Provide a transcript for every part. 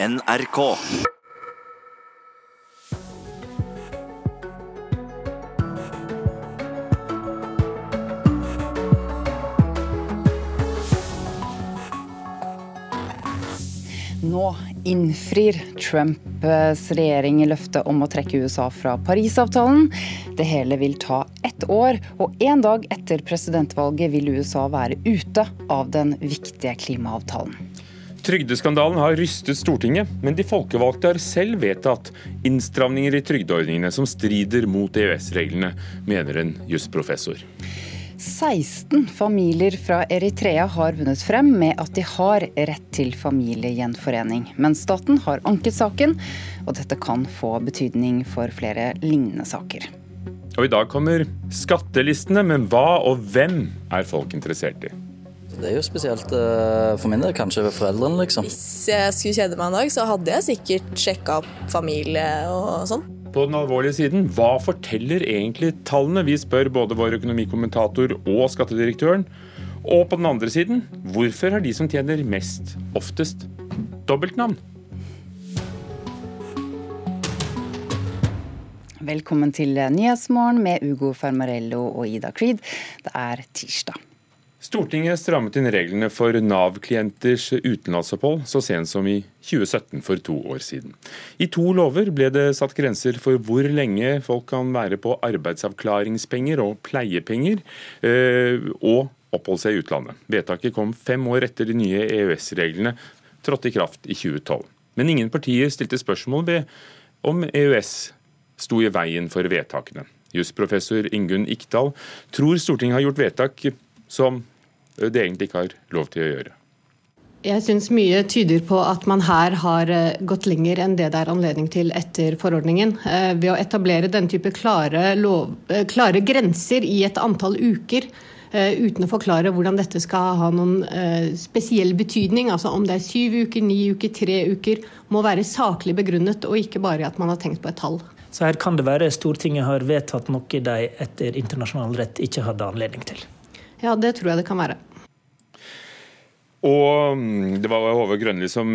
NRK. Nå innfrir Trumps regjering løftet om å trekke USA fra Parisavtalen. Det hele vil ta ett år, og en dag etter presidentvalget vil USA være ute av den viktige klimaavtalen. Trygdeskandalen har rystet Stortinget, men de folkevalgte har selv vedtatt innstramninger i trygdeordningene som strider mot EØS-reglene, mener en jusprofessor. 16 familier fra Eritrea har vunnet frem med at de har rett til familiegjenforening. Men staten har anket saken, og dette kan få betydning for flere lignende saker. Og I dag kommer skattelistene, men hva og hvem er folk interessert i? Det er jo spesielt uh, for min del, kanskje ved foreldrene, liksom. Hvis jeg skulle kjede meg en dag, så hadde jeg sikkert sjekka opp familie og sånn. På den alvorlige siden, hva forteller egentlig tallene? Vi spør både vår økonomikommentator og skattedirektøren. Og på den andre siden, hvorfor har de som tjener mest, oftest dobbeltnavn? Velkommen til Nyhetsmorgen med Ugo Fermarello og Ida Creed. Det er tirsdag. Stortinget strammet inn reglene for Nav-klienters utenlandsopphold så sent som i 2017, for to år siden. I to lover ble det satt grenser for hvor lenge folk kan være på arbeidsavklaringspenger og pleiepenger, eh, og oppholde seg i utlandet. Vedtaket kom fem år etter de nye EØS-reglene trådte i kraft i 2012. Men ingen partier stilte spørsmål ved om EØS sto i veien for vedtakene. Jusprofessor Ingunn Ikdal tror Stortinget har gjort vedtak som det egentlig ikke har lov til å gjøre. Jeg syns mye tyder på at man her har gått lenger enn det det er anledning til etter forordningen. Ved å etablere den type klare, lov, klare grenser i et antall uker uten å forklare hvordan dette skal ha noen spesiell betydning. Altså om det er syv uker, ni uker, tre uker, må være saklig begrunnet, og ikke bare at man har tenkt på et tall. Så her kan det være Stortinget har vedtatt noe de etter internasjonal rett ikke hadde anledning til. Ja, det tror jeg det kan være. Og mm, Det var Hove Grønli som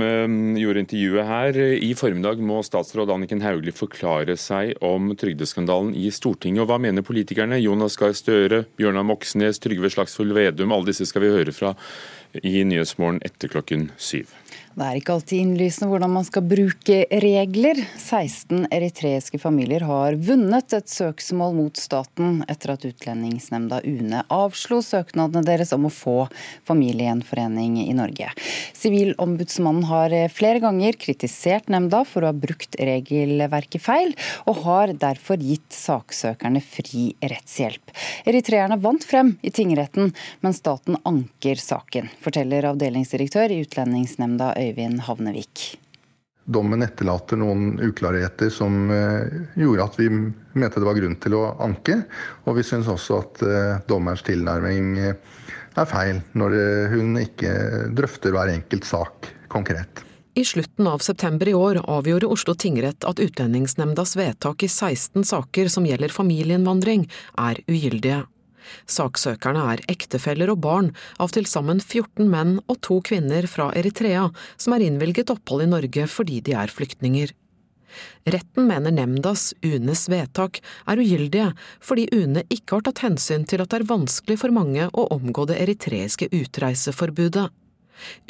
gjorde intervjuet her. I formiddag må statsråd Anniken Hauglie forklare seg om trygdeskandalen i Stortinget. Og Hva mener politikerne? Jonas Gahr Støre, Bjørnar Moxnes, Trygve Slagsvold Vedum. Alle disse skal vi høre fra i Nyhetsmorgen etter klokken syv. Det er ikke alltid innlysende hvordan man skal bruke regler. 16 eritreiske familier har vunnet et søksmål mot staten etter at Utlendingsnemnda UNE avslo søknadene deres om å få familiegjenforening i Norge. Sivilombudsmannen har flere ganger kritisert nemnda for å ha brukt regelverket feil, og har derfor gitt saksøkerne fri rettshjelp. Eritreerne vant frem i tingretten, men staten anker saken, forteller avdelingsdirektør i Utlendingsnemnda Øyvind Havnevik. Dommen etterlater noen uklarheter som gjorde at vi mente det var grunn til å anke. Og vi syns også at dommerens tilnærming er feil, når hun ikke drøfter hver enkelt sak konkret. I slutten av september i år avgjorde Oslo tingrett at Utlendingsnemndas vedtak i 16 saker som gjelder familieinnvandring, er ugyldige. Saksøkerne er ektefeller og barn av til sammen 14 menn og to kvinner fra Eritrea som er innvilget opphold i Norge fordi de er flyktninger. Retten mener nemndas, UNEs vedtak, er ugyldige fordi UNE ikke har tatt hensyn til at det er vanskelig for mange å omgå det eritreiske utreiseforbudet.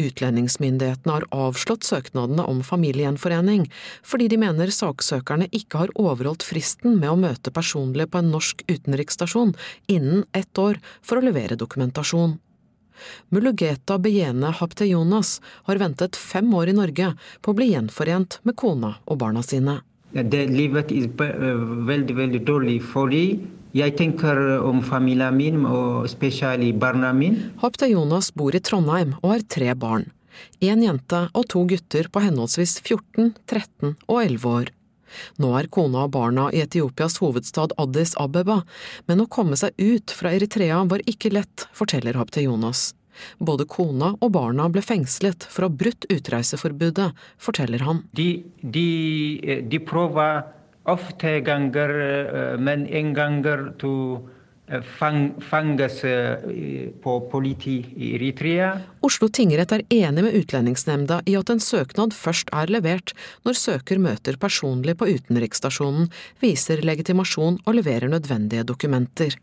Utlendingsmyndighetene har avslått søknadene om familiegjenforening, fordi de mener saksøkerne ikke har overholdt fristen med å møte personlig på en norsk utenriksstasjon innen ett år for å levere dokumentasjon. Mulugeta Bejene Haptejonas har ventet fem år i Norge på å bli gjenforent med kona og barna sine. Det livet er veldig, veldig dårlig fordi jeg tenker om familien min, og spesielt barna mine. Hapte Jonas bor i Trondheim og har tre barn. En jente og to gutter på henholdsvis 14, 13 og 11 år. Nå er kona og barna i Etiopias hovedstad Addis Abeba, men å komme seg ut fra Eritrea var ikke lett, forteller Hapte Jonas. Både kona og barna ble fengslet for å ha brutt utreiseforbudet, forteller han. De, de, de prøver ofte ganger, men en ganger to fanges på politi i Eritrea. Oslo tingrett er enig med Utlendingsnemnda i at en søknad først er levert når søker møter personlig på utenriksstasjonen, viser legitimasjon og leverer nødvendige dokumenter.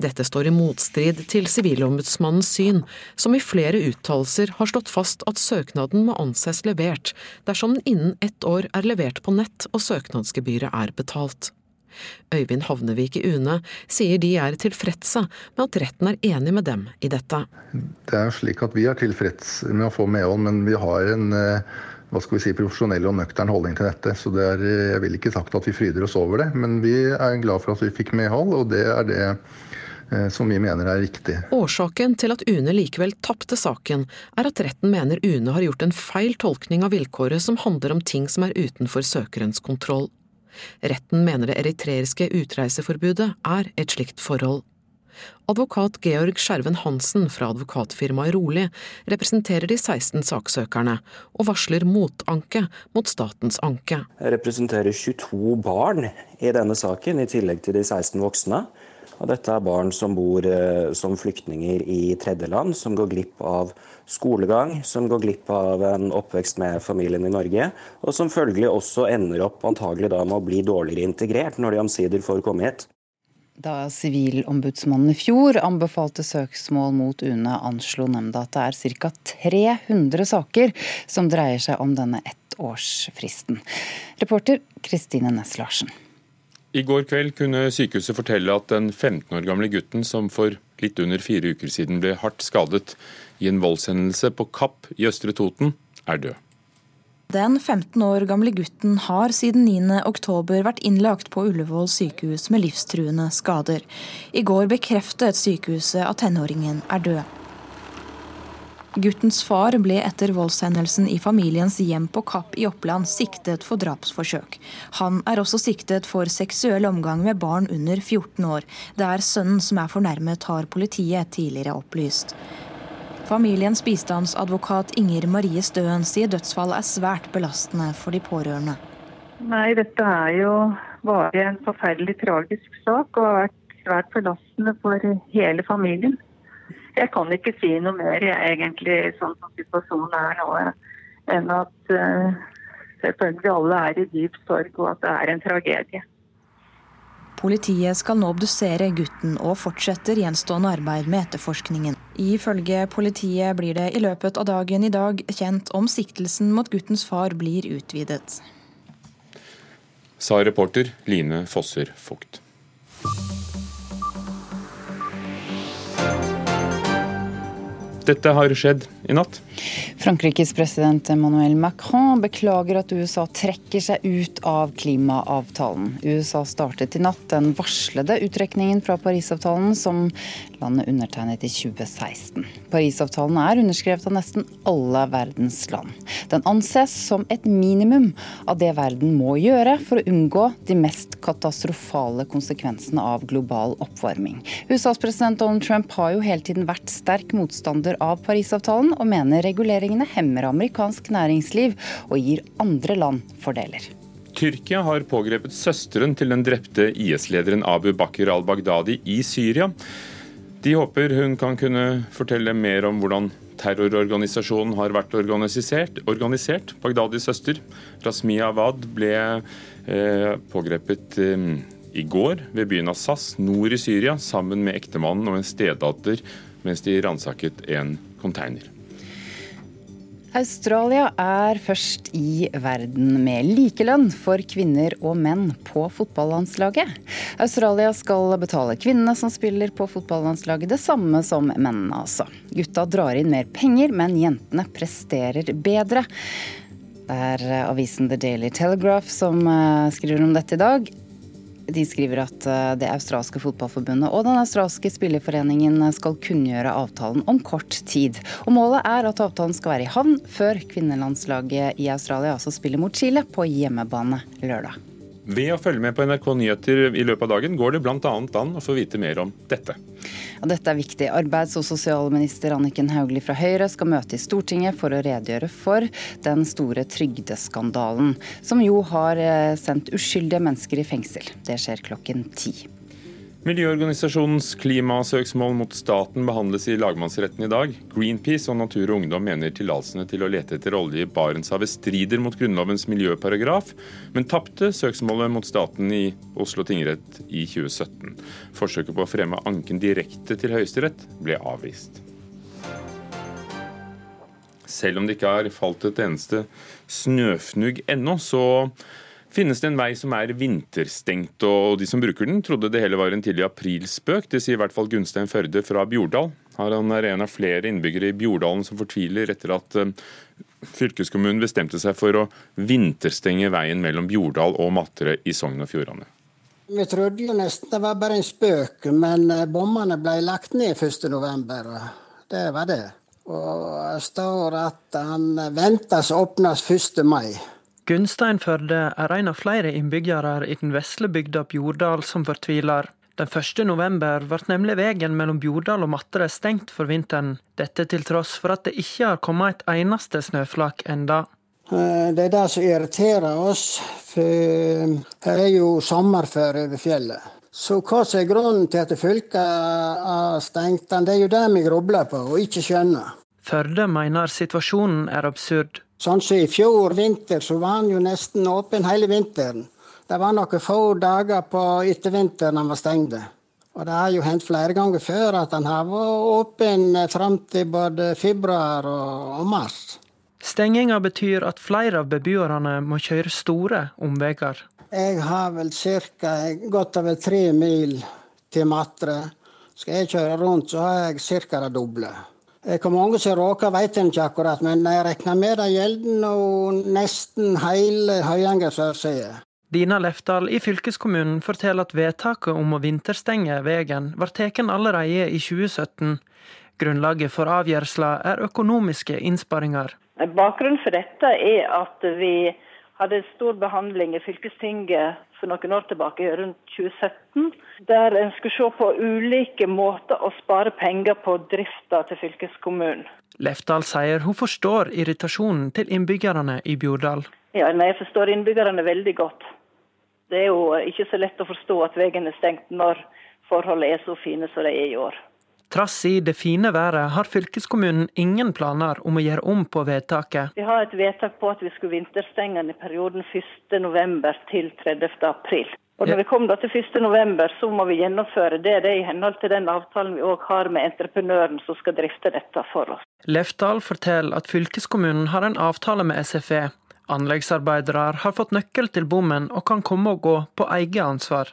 Dette står i motstrid til Sivilombudsmannens syn, som i flere uttalelser har slått fast at søknaden må anses levert dersom den innen ett år er levert på nett og søknadsgebyret er betalt. Øyvind Havnevik i UNE sier de er tilfredse med at retten er enig med dem i dette. Det er slik at Vi er tilfreds med å få medhold, men vi har en eh, hva skal vi si, profesjonell og nøktern holdning til dette. Så det er, Jeg vil ikke sagt at vi fryder oss over det, men vi er glad for at vi fikk medhold, og det er det eh, som vi mener er riktig. Årsaken til at UNE likevel tapte saken, er at retten mener UNE har gjort en feil tolkning av vilkåret som handler om ting som er utenfor søkerens kontroll. Retten mener det eritreiske utreiseforbudet er et slikt forhold. Advokat Georg Skjerven Hansen fra advokatfirmaet Rolig representerer de 16 saksøkerne, og varsler motanke mot statens anke. Jeg representerer 22 barn i denne saken, i tillegg til de 16 voksne. Og dette er barn som bor eh, som flyktninger i tredjeland, som går glipp av skolegang, som går glipp av en oppvekst med familien i Norge, og som følgelig også ender opp antagelig da med å bli dårligere integrert når de omsider får komme hit. Da Sivilombudsmannen i fjor anbefalte søksmål mot UNE, anslo nemnda at det er ca. 300 saker som dreier seg om denne ettårsfristen. Reporter Kristine Næss Larsen. I går kveld kunne sykehuset fortelle at den 15 år gamle gutten som for litt under fire uker siden ble hardt skadet i en voldshendelse på Kapp i Østre Toten, er død. Den 15 år gamle gutten har siden 9. oktober vært innlagt på Ullevål sykehus med livstruende skader. I går bekreftet sykehuset at tenåringen er død. Guttens far ble etter voldshendelsen i familiens hjem på Kapp i Oppland siktet for drapsforsøk. Han er også siktet for seksuell omgang med barn under 14 år. Det er sønnen som er fornærmet, har politiet tidligere opplyst. Familiens bistandsadvokat Inger Marie Støen sier dødsfallet er svært belastende for de pårørende. Nei, dette er jo bare en forferdelig tragisk sak og har vært svært belastende for hele familien. Jeg kan ikke si noe mer egentlig sånn som situasjonen er nå, enn at uh, selvfølgelig alle er i dyp sorg, og at det er en tragedie. Politiet skal nå obdusere gutten og fortsetter gjenstående arbeid med etterforskningen. Ifølge politiet blir det i løpet av dagen i dag kjent om siktelsen mot guttens far blir utvidet. Sa reporter Line Fosser Fugt. Dette har skjedd i natt. Frankrikes president Emmanuel Macron beklager at USA trekker seg ut av klimaavtalen. USA startet i natt den varslede uttrekningen fra Parisavtalen, som landet undertegnet i 2016. Parisavtalen er underskrevet av nesten alle verdens land. Den anses som et minimum av det verden må gjøre for å unngå de mest katastrofale konsekvensene av global oppvarming. USAs president Donald Trump har jo hele tiden vært sterk motstander av Parisavtalen, og mener reguleringene hemmer amerikansk næringsliv og gir andre land fordeler. Tyrkia har pågrepet søsteren til den drepte IS-lederen Abu Bakr al-Baghdadi i Syria. De håper hun kan kunne fortelle mer om hvordan terrororganisasjonen har vært organisert. organisert. Baghdadis søster, Rasmia Awad, ble eh, pågrepet eh, i går ved byen Assas nord i Syria sammen med ektemannen og en stedatter mens de ransaket en container. Australia er først i verden med likelønn for kvinner og menn på fotballandslaget. Australia skal betale kvinnene som spiller på fotballandslaget det samme som mennene, altså. Gutta drar inn mer penger, men jentene presterer bedre. Det er avisen The Daily Telegraph som eh, skriver om dette i dag. De skriver at eh, det australske fotballforbundet og den australske spillerforeningen skal kunngjøre avtalen om kort tid. Og Målet er at avtalen skal være i havn før kvinnelandslaget i Australia altså spiller mot Chile på hjemmebane lørdag. Ved å følge med på NRK Nyheter i løpet av dagen går det bl.a. an å få vite mer om dette. Og dette er viktig. Arbeids- og sosialminister Anniken Hauglie fra Høyre skal møte i Stortinget for å redegjøre for den store trygdeskandalen, som jo har eh, sendt uskyldige mennesker i fengsel. Det skjer klokken ti. Miljøorganisasjonens klimasøksmål mot staten behandles i lagmannsretten i dag. Greenpeace og Natur og Ungdom mener tillatelsene til å lete etter olje i Barentshavet strider mot Grunnlovens miljøparagraf, men tapte søksmålet mot staten i Oslo tingrett i 2017. Forsøket på å fremme anken direkte til Høyesterett ble avvist. Selv om det ikke har falt et eneste snøfnugg ennå, så finnes det en vei som er vinterstengt, og de som bruker den, trodde det hele var en tidlig aprilspøk. Det sier i hvert fall Gunstein Førde fra Bjordal. Han er en av flere innbyggere i Bjordalen som fortviler etter at eh, fylkeskommunen bestemte seg for å vinterstenge veien mellom Bjordal og Matre i Sogn og Fjordane. Vi trodde nesten det var bare en spøk, men eh, bommene ble lagt ned 1.11. Det var det. Og det står at han ventes åpnes 1. mai. Gunstein Førde er en av flere innbyggere i den vesle bygda Bjordal som fortviler. Den 1. november ble nemlig veien mellom Bjordal og Matre stengt for vinteren. Dette til tross for at det ikke har kommet et eneste snøflak enda. Eh, det er det som irriterer oss, for her er jo sommerføre over fjellet. Så hva som er grunnen til at fylket har stengt den, det er jo det vi grubler på og ikke skjønner. Førde mener situasjonen er absurd. Sånn som i fjor vinter, så var han jo nesten åpen hele vinteren. Det var noen få dager på ettervinteren han var stengt. Og det har jo hendt flere ganger før at han har vært åpen fram til både februar og, mars. Stenginga betyr at flere av beboerne må kjøre store omveier. Jeg har vel ca. godt over tre mil til Matre. Skal jeg kjøre rundt, så har jeg ca. det doble. Hvor mange som råker, vet en ikke akkurat, men jeg regner med det gjelder og nesten hele Høyanger sørside. Dina Lefdal i fylkeskommunen forteller at vedtaket om å vinterstenge veien var tatt allerede i 2017. Grunnlaget for avgjørelsen er økonomiske innsparinger. Bakgrunnen for dette er at vi hadde stor behandling i fylkestinget for noen år tilbake, rundt 2017, der en skulle se på ulike måter å spare penger på drifta til fylkeskommunen. Lefdal sier hun forstår irritasjonen til innbyggerne i Bjordal. Ja, nei, Jeg forstår innbyggerne veldig godt. Det er jo ikke så lett å forstå at veien er stengt når forholdene er så fine som de er i år. Trass i det fine været har fylkeskommunen ingen planer om å gjøre om på vedtaket. Vi har et vedtak på at vi skulle vinterstenge den i perioden 1.11. til 30.4. Og når vi kommer til 1.11, så må vi gjennomføre det. Det er i henhold til den avtalen vi òg har med entreprenøren som skal drifte dette for oss. Lefdal forteller at fylkeskommunen har en avtale med SFE. Anleggsarbeidere har fått nøkkel til bommen og kan komme og gå på eget ansvar.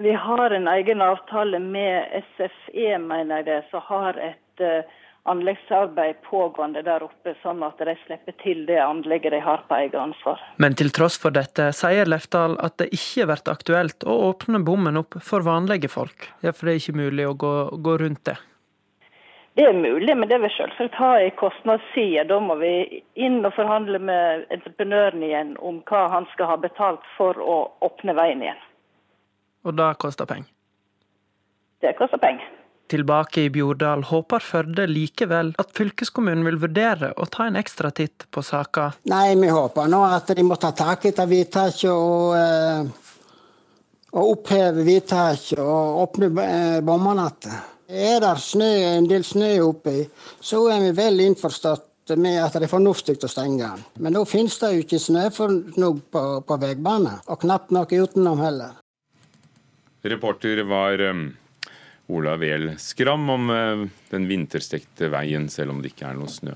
Vi har en egen avtale med SFE, mener jeg det, som har et uh, anleggsarbeid pågående der oppe, sånn at de slipper til det anlegget de har på eget ansvar. Men til tross for dette sier Lefdal at det ikke blir aktuelt å åpne bommen opp for vanlige folk. Ja, for det er ikke mulig å gå, gå rundt det? Det er mulig, men det vil selvsagt ha en kostnadsside. Da må vi inn og forhandle med entreprenøren igjen om hva han skal ha betalt for å åpne veien igjen. Og det koster penger? Det koster penger. Tilbake i Bjordal håper Førde likevel at fylkeskommunen vil vurdere å ta en ekstra titt på saka. Nei, vi håper nå at de må ta tak i dette vedtaket og, eh, og oppheve vedtaket og åpne eh, bommene igjen. Er det snø, en del snø oppi, så er vi vel innforstått med at det er fornuftig å stenge den. Men nå finnes det jo ikke snø på, på veibanen, og knapt noe utenom heller. Reporter var um, Ola Wehl Skram om uh, den vinterstekte veien, selv om det ikke er noe snø.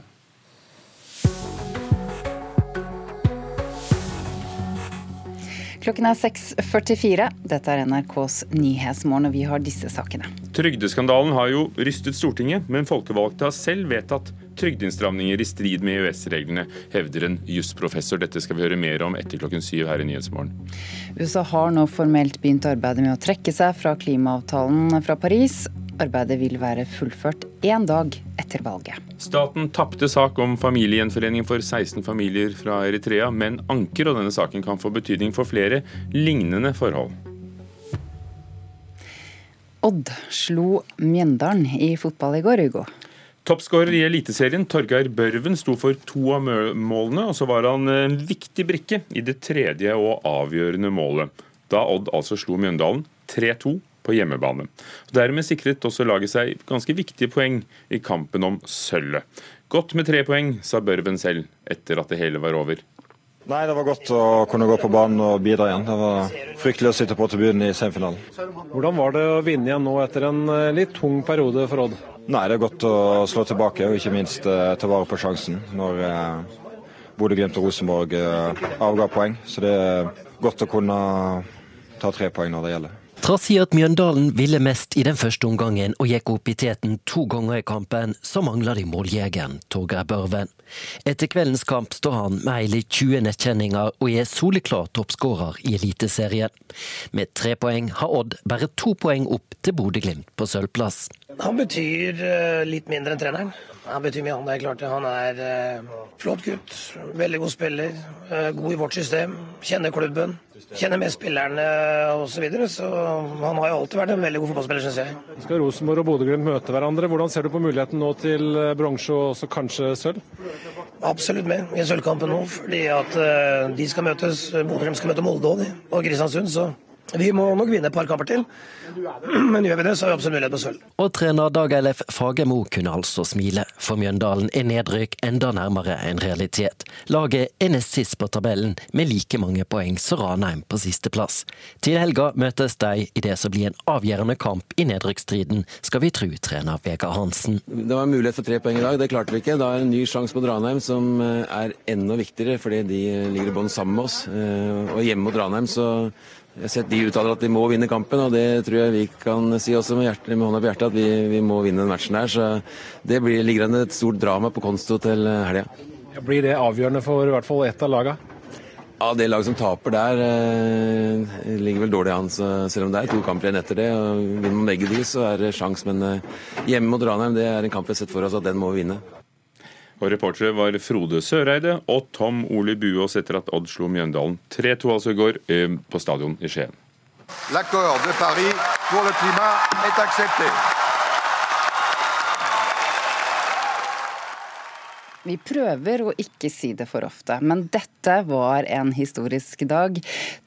Klokken er 6.44. Dette er NRKs Nyhetsmorgen, og vi har disse sakene. Trygdeskandalen har jo rystet Stortinget, men folkevalgte har selv vedtatt trygdeinnstramninger i strid med EØS-reglene, hevder en jusprofessor. Dette skal vi høre mer om etter klokken syv her i Nyhetsmorgen. USA har nå formelt begynt arbeidet med å trekke seg fra klimaavtalen fra Paris. Arbeidet vil være fullført én dag etter valget. Staten tapte sak om familiegjenforening for 16 familier fra Eritrea, men anker, og denne saken kan få betydning for flere lignende forhold. Odd slo Mjøndalen i fotball i går, Hugo. Toppskårer i Eliteserien, Torgeir Børven, sto for to av målene, og så var han en viktig brikke i det tredje og avgjørende målet. Da Odd altså slo Mjøndalen 3-2 på hjemmebane. Dermed sikret også laget seg ganske viktige poeng i kampen om sølvet. Godt med tre poeng, sa Børven selv etter at det hele var over. Nei, Det var godt å kunne gå på banen og bidra igjen. Det var fryktelig å sitte på tribunen i semifinalen. Hvordan var det å vinne igjen nå etter en eh, litt tung periode for Odd? Nei, Det er godt å slå tilbake og ikke minst eh, ta vare på sjansen når eh, Bodø-Glimt og Rosenborg eh, avga poeng. Så det er godt å kunne ta tre poeng når det gjelder. Trass i at Mjøndalen ville mest i den første omgangen og gikk opp i teten to ganger i kampen, så mangler de måljegeren Torgeir Børven. Etter kveldens kamp står han med hele 20 nettkjenninger og er soleklar toppskårer i Eliteserien. Med tre poeng har Odd bare to poeng opp til Bodø-Glimt på sølvplass. Han betyr eh, litt mindre enn treneren. Han betyr mye, han. Det er klart Han er uh, flott gutt, veldig god spiller, uh, god i vårt system, kjenner klubben. Kjenner med spillerne osv. Så, videre, så han har jo alltid vært en veldig god fotballspiller, syns jeg. Skal Rosenborg og Bodø-Glimt møte hverandre? Hvordan ser du på muligheten nå til bronse og også kanskje sølv? Absolutt med i sølvkampen nå, fordi at de skal møtes. Bodø-Glimt skal møte Molde og Kristiansund, så vi må nok vinne et par kamper til, men gjør vi det, så har vi absolutt mulighet på sølv. Og trener Dag Eilef Fagermo kunne altså smile. For Mjøndalen er nedrykk enda nærmere en realitet. Laget er nest sist på tabellen, med like mange poeng som Ranheim på sisteplass. Til helga møtes de i det som blir en avgjørende kamp i nedrykksstriden, skal vi tru trener Vegard Hansen. Det var en mulighet for tre poeng i dag, det klarte vi ikke. Da er det en ny sjanse mot Ranheim som eh, er enda viktigere, fordi de ligger i bånn sammen med oss. Eh, og hjemme mot Ranheim så jeg har sett de uttaler at de må vinne kampen, og det tror jeg vi kan si også med, hjerte, med hånda på hjertet, at vi, vi, må vinne den matchen der. Så det blir, ligger an et stort drama på konsto til helga. Ja, blir det avgjørende for i hvert fall ett av lagene? Ja, Det laget som taper der, eh, ligger vel dårlig an. selv om det er to kamper igjen etter det. og Vinner man begge de, så er det sjans. Men eh, hjemme mot Ranheim, det er en kamp vi har sett for oss at den må vi vinne. Og Reportere var Frode Søreide og Tom Oli Buås etter at Odd slo Mjøndalen 3-2 altså i går eh, på stadion i Skien. L'accord de Paris pour le climat est accepté. Vi prøver å ikke si det for ofte, men dette var en historisk dag.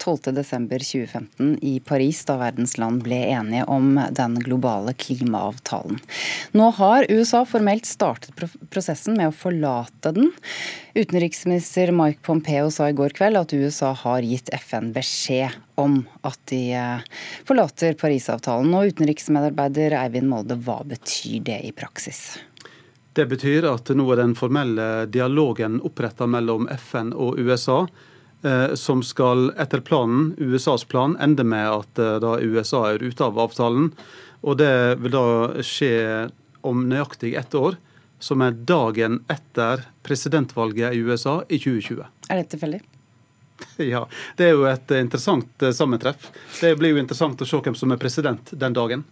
12.12.2015 i Paris, da verdens land ble enige om den globale klimaavtalen. Nå har USA formelt startet prosessen med å forlate den. Utenriksminister Mike Pompeo sa i går kveld at USA har gitt FN beskjed om at de eh, forlater Parisavtalen. Og utenriksmedarbeider Eivind Molde, hva betyr det i praksis? Det betyr at nå er den formelle dialogen oppretta mellom FN og USA, eh, som skal etter planen, USAs plan, ende med at eh, da USA er ute av avtalen. Og det vil da skje om nøyaktig ett år, som er dagen etter presidentvalget i USA i 2020. Er det tilfeldig? Ja, det er jo et interessant eh, sammentreff. Det blir jo interessant å se hvem som er president den dagen.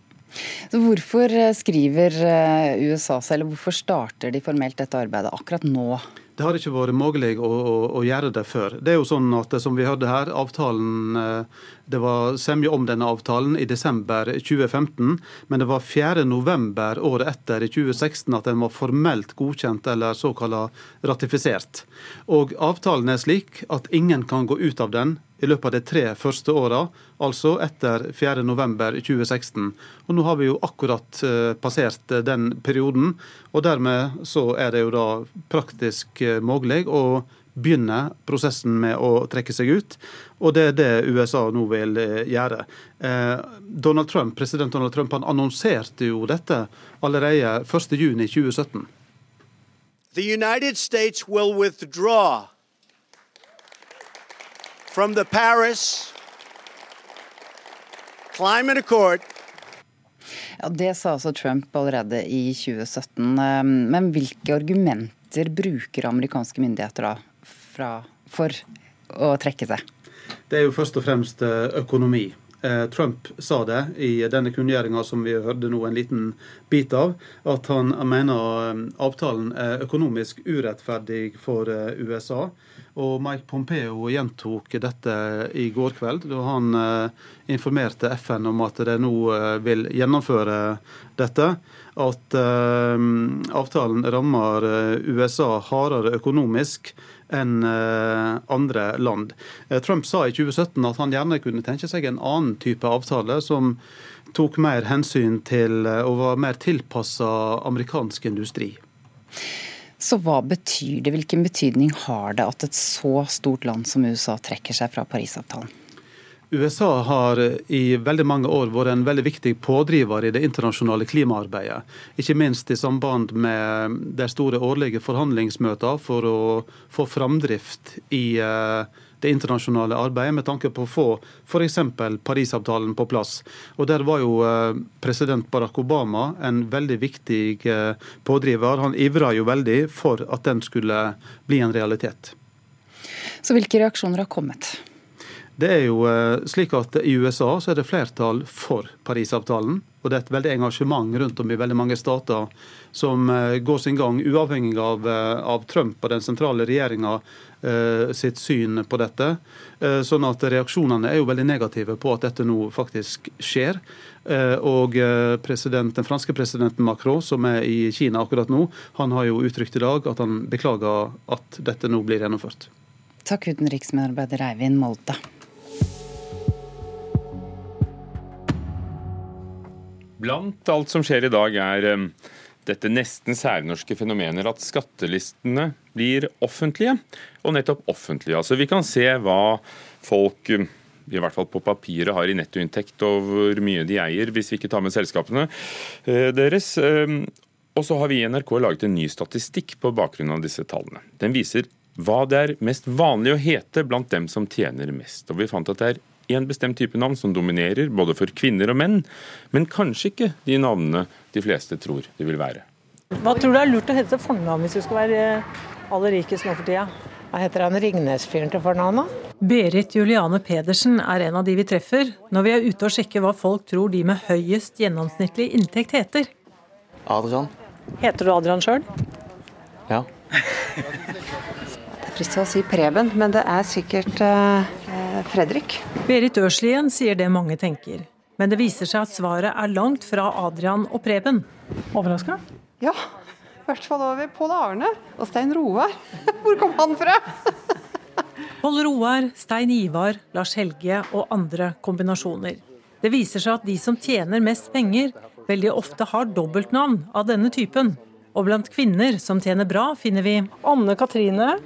Så Hvorfor eh, skriver eh, USA seg, eller hvorfor starter de formelt dette arbeidet akkurat nå? Det har ikke vært mulig å, å, å, gjøre det før. Det er jo sånn at som vi hørte her, avtalen, eh, Det var semje om denne avtalen i desember 2015, men det var 4.11. året etter, i 2016, at den var formelt godkjent eller såkalt ratifisert. Og Avtalen er slik at ingen kan gå ut av den i løpet av de tre første åra, altså etter 4.11.2016. Og Nå har vi jo akkurat eh, passert eh, den perioden, og dermed så er det jo da praktisk eh, mulig å begynne prosessen med å trekke seg ut. Og det er det USA nå vil gjøre. Donald Trump, President Donald Trump han annonserte jo dette allerede 1.6.2017. The United States will withdraw from the Paris Climate Accord ja, Det sa altså Trump allerede i 2017. Ehm, men hvilke argumenter bruker amerikanske myndigheter da fra, for å trekke seg? Det er jo først og fremst eh, økonomi. Eh, Trump sa det i denne kunngjøringa som vi hørte nå en liten bit av, at han mener eh, avtalen er økonomisk urettferdig for USA. Og Mike Pompeo gjentok dette i går kveld, da han eh, informerte FN om at de nå eh, vil gjennomføre dette. At eh, avtalen rammer USA hardere økonomisk enn andre land. Trump sa i 2017 at han gjerne kunne tenke seg en annen type avtale, som tok mer hensyn til og var mer tilpassa amerikansk industri. Så hva betyr det, hvilken betydning har det at et så stort land som USA trekker seg fra Parisavtalen? USA har i veldig mange år vært en veldig viktig pådriver i det internasjonale klimaarbeidet. Ikke minst i samband med de store årlige forhandlingsmøtene for å få framdrift i uh, det internasjonale arbeidet med tanke på å få f.eks. Parisavtalen på plass. Og Der var jo eh, president Barack Obama en veldig viktig eh, pådriver. Han ivra jo veldig for at den skulle bli en realitet. Så hvilke reaksjoner har kommet? Det er jo eh, slik at I USA så er det flertall for Parisavtalen. Og det er et veldig engasjement rundt om i veldig mange stater som går sin gang, uavhengig av, av Trump og den sentrale regjeringa Eh, sitt syn på dette. Eh, sånn at Reaksjonene er jo veldig negative på at dette nå faktisk skjer. Eh, og den franske presidenten Macron, som er i Kina akkurat nå, han har jo uttrykt i dag at han beklager at dette nå blir gjennomført. Takk utenriksmedarbeider Eivind Molde. Blant alt som skjer i dag, er dette nesten særnorske fenomenet at skattelistene blir offentlige, og nettopp offentlige. Altså Vi kan se hva folk i hvert fall på papiret har i nettoinntekt og hvor mye de eier, hvis vi ikke tar med selskapene eh, deres. Eh, og så har vi i NRK laget en ny statistikk på bakgrunn av disse tallene. Den viser hva det er mest vanlig å hete blant dem som tjener mest. Og vi fant at det er én bestemt type navn som dominerer, både for kvinner og menn, men kanskje ikke de navnene de fleste tror det vil være. Hva tror du er lurt å hete til fornavn hvis du skal være aller rikest nå for tida? Hva heter han Ringnes-fyren til fornavn, da? Berit Juliane Pedersen er en av de vi treffer når vi er ute og sjekker hva folk tror de med høyest gjennomsnittlig inntekt heter. Adrian. Heter du Adrian sjøl? Ja. det er fristende å si Preben, men det er sikkert uh, Fredrik. Berit Ørslien sier det mange tenker. Men det viser seg at svaret er langt fra Adrian og Preben. Overraska? Ja. I hvert fall over Pål Arne og Stein Roar. Hvor kom han fra? Pål Roar, Stein Ivar, Lars Helge og andre kombinasjoner. Det viser seg at de som tjener mest penger, veldig ofte har dobbeltnavn av denne typen. Og blant kvinner som tjener bra, finner vi Anne Katrine,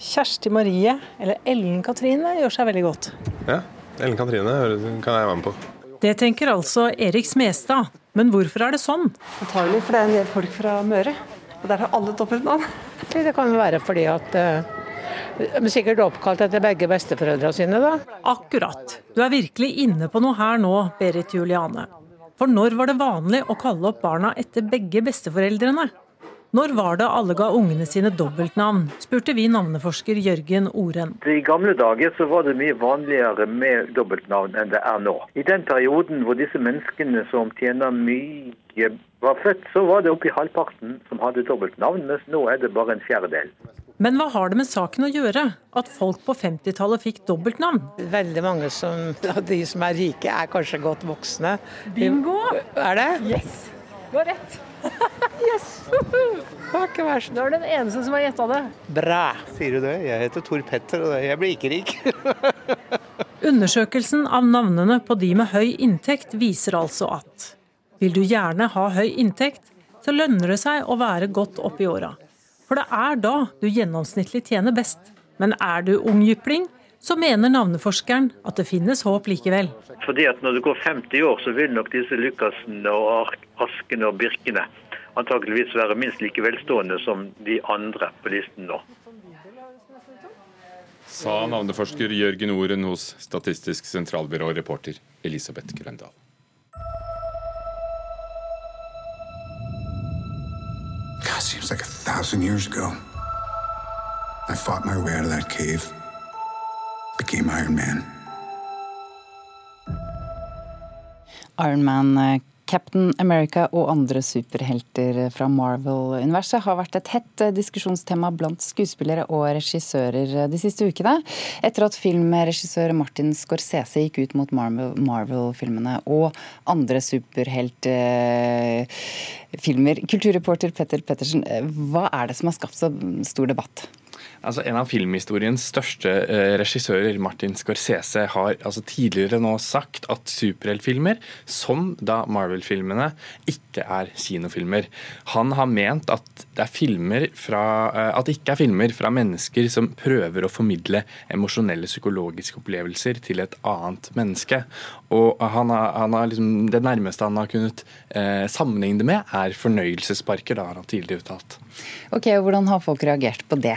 Kjersti Marie eller Ellen Katrine gjør seg veldig godt. Ja, Ellen Katrine kan jeg være med på. Det tenker altså Erik Smestad. Men hvorfor er det sånn? Antagelig fordi det er en del folk fra Møre. Og der har alle dobbeltnavn. Det kan være fordi at uh, de er sikkert oppkalt etter begge besteforeldrene sine, da. Akkurat. Du er virkelig inne på noe her nå, Berit Juliane. For når var det vanlig å kalle opp barna etter begge besteforeldrene? Når var det alle ga ungene sine dobbeltnavn, spurte vi navneforsker Jørgen Oren. I gamle dager så var det mye vanligere med dobbeltnavn enn det er nå. I den perioden hvor disse menneskene som tjener mye var født, så var det oppi halvparten som hadde dobbeltnavn, mens nå er det bare en fjerdedel. Men hva har det med saken å gjøre, at folk på 50-tallet fikk dobbeltnavn? Veldig mange som, av de som er rike, er kanskje godt voksne. Bingo! Er det? Yes! Du har rett. Yes! Det var ikke verst. Du er den eneste som har gjetta det. Bra. Sier du det? Jeg heter Tor Petter, og jeg blir ikke rik. Undersøkelsen av navnene på de med høy inntekt viser altså at vil du gjerne ha høy inntekt, så lønner det seg å være godt opp i åra. For det er da du gjennomsnittlig tjener best. Men er du unggypling, så mener navneforskeren at det finnes håp likevel. Fordi at Når det går 50 år, så vil nok disse Lucassen og Askene og Birkene antakeligvis være minst like velstående som de andre på listen nå. Sa navneforsker Jørgen Oren hos Statistisk sentralbyrå, reporter Elisabeth Grøndal. God, seems like a thousand years ago. I fought my way out of that cave became Iron Man. Iron Man, eh, Captain America og andre superhelter fra Marvel-universet har vært et hett eh, diskusjonstema blant skuespillere og regissører eh, de siste ukene, etter at filmregissør Martin Scorsese gikk ut mot Marvel-filmene og andre superheltfilmer. Kulturreporter Petter Pettersen, hva er det som har skapt så stor debatt? Altså, en av filmhistoriens største eh, regissører, Martin Scorsese, har altså, tidligere nå sagt at superheltfilmer, som da Marvel-filmene, ikke er kinofilmer. Han har ment at det, fra, eh, at det ikke er filmer fra mennesker som prøver å formidle emosjonelle psykologiske opplevelser til et annet menneske. Og han har, han har liksom, Det nærmeste han har kunnet eh, sammenligne det med, er fornøyelsesparker, da har han tidligere uttalt. Ok, Hvordan har folk reagert på det?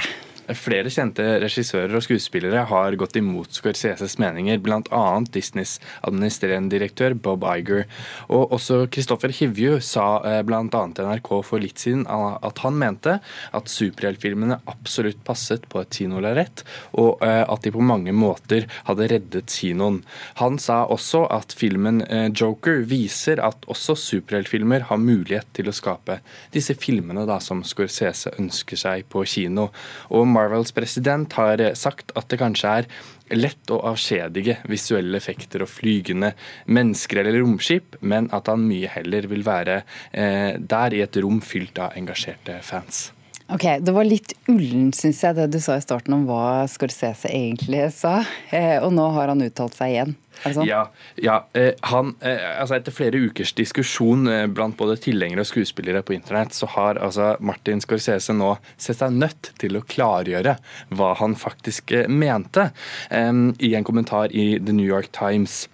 Flere kjente regissører og skuespillere har gått imot Scorseses meninger, bl.a. Disneys administrerende direktør Bob Iger. Og også Christopher Hivju sa eh, bl.a. til NRK for litt siden at han mente at superheltfilmene absolutt passet på et kinolerret, og eh, at de på mange måter hadde reddet kinoen. Han sa også at filmen eh, Joker viser at også superheltfilmer har mulighet til å skape disse filmene da, som Scorsese ønsker seg på kino. Og Marvels president har sagt at det kanskje er lett å avskjedige visuelle effekter og flygende mennesker eller romskip, men at han mye heller vil være eh, der i et rom fylt av engasjerte fans. Ok, Det var litt ullen, syns jeg, det du sa i starten om hva Scorsese egentlig sa. Eh, og nå har han uttalt seg igjen. Sånn? Ja, ja eh, han, eh, altså Etter flere ukers diskusjon blant både tilhengere og skuespillere på internett, så har altså Martin Scorsese nå sett seg nødt til å klargjøre hva han faktisk mente. I en kommentar i The New York Times.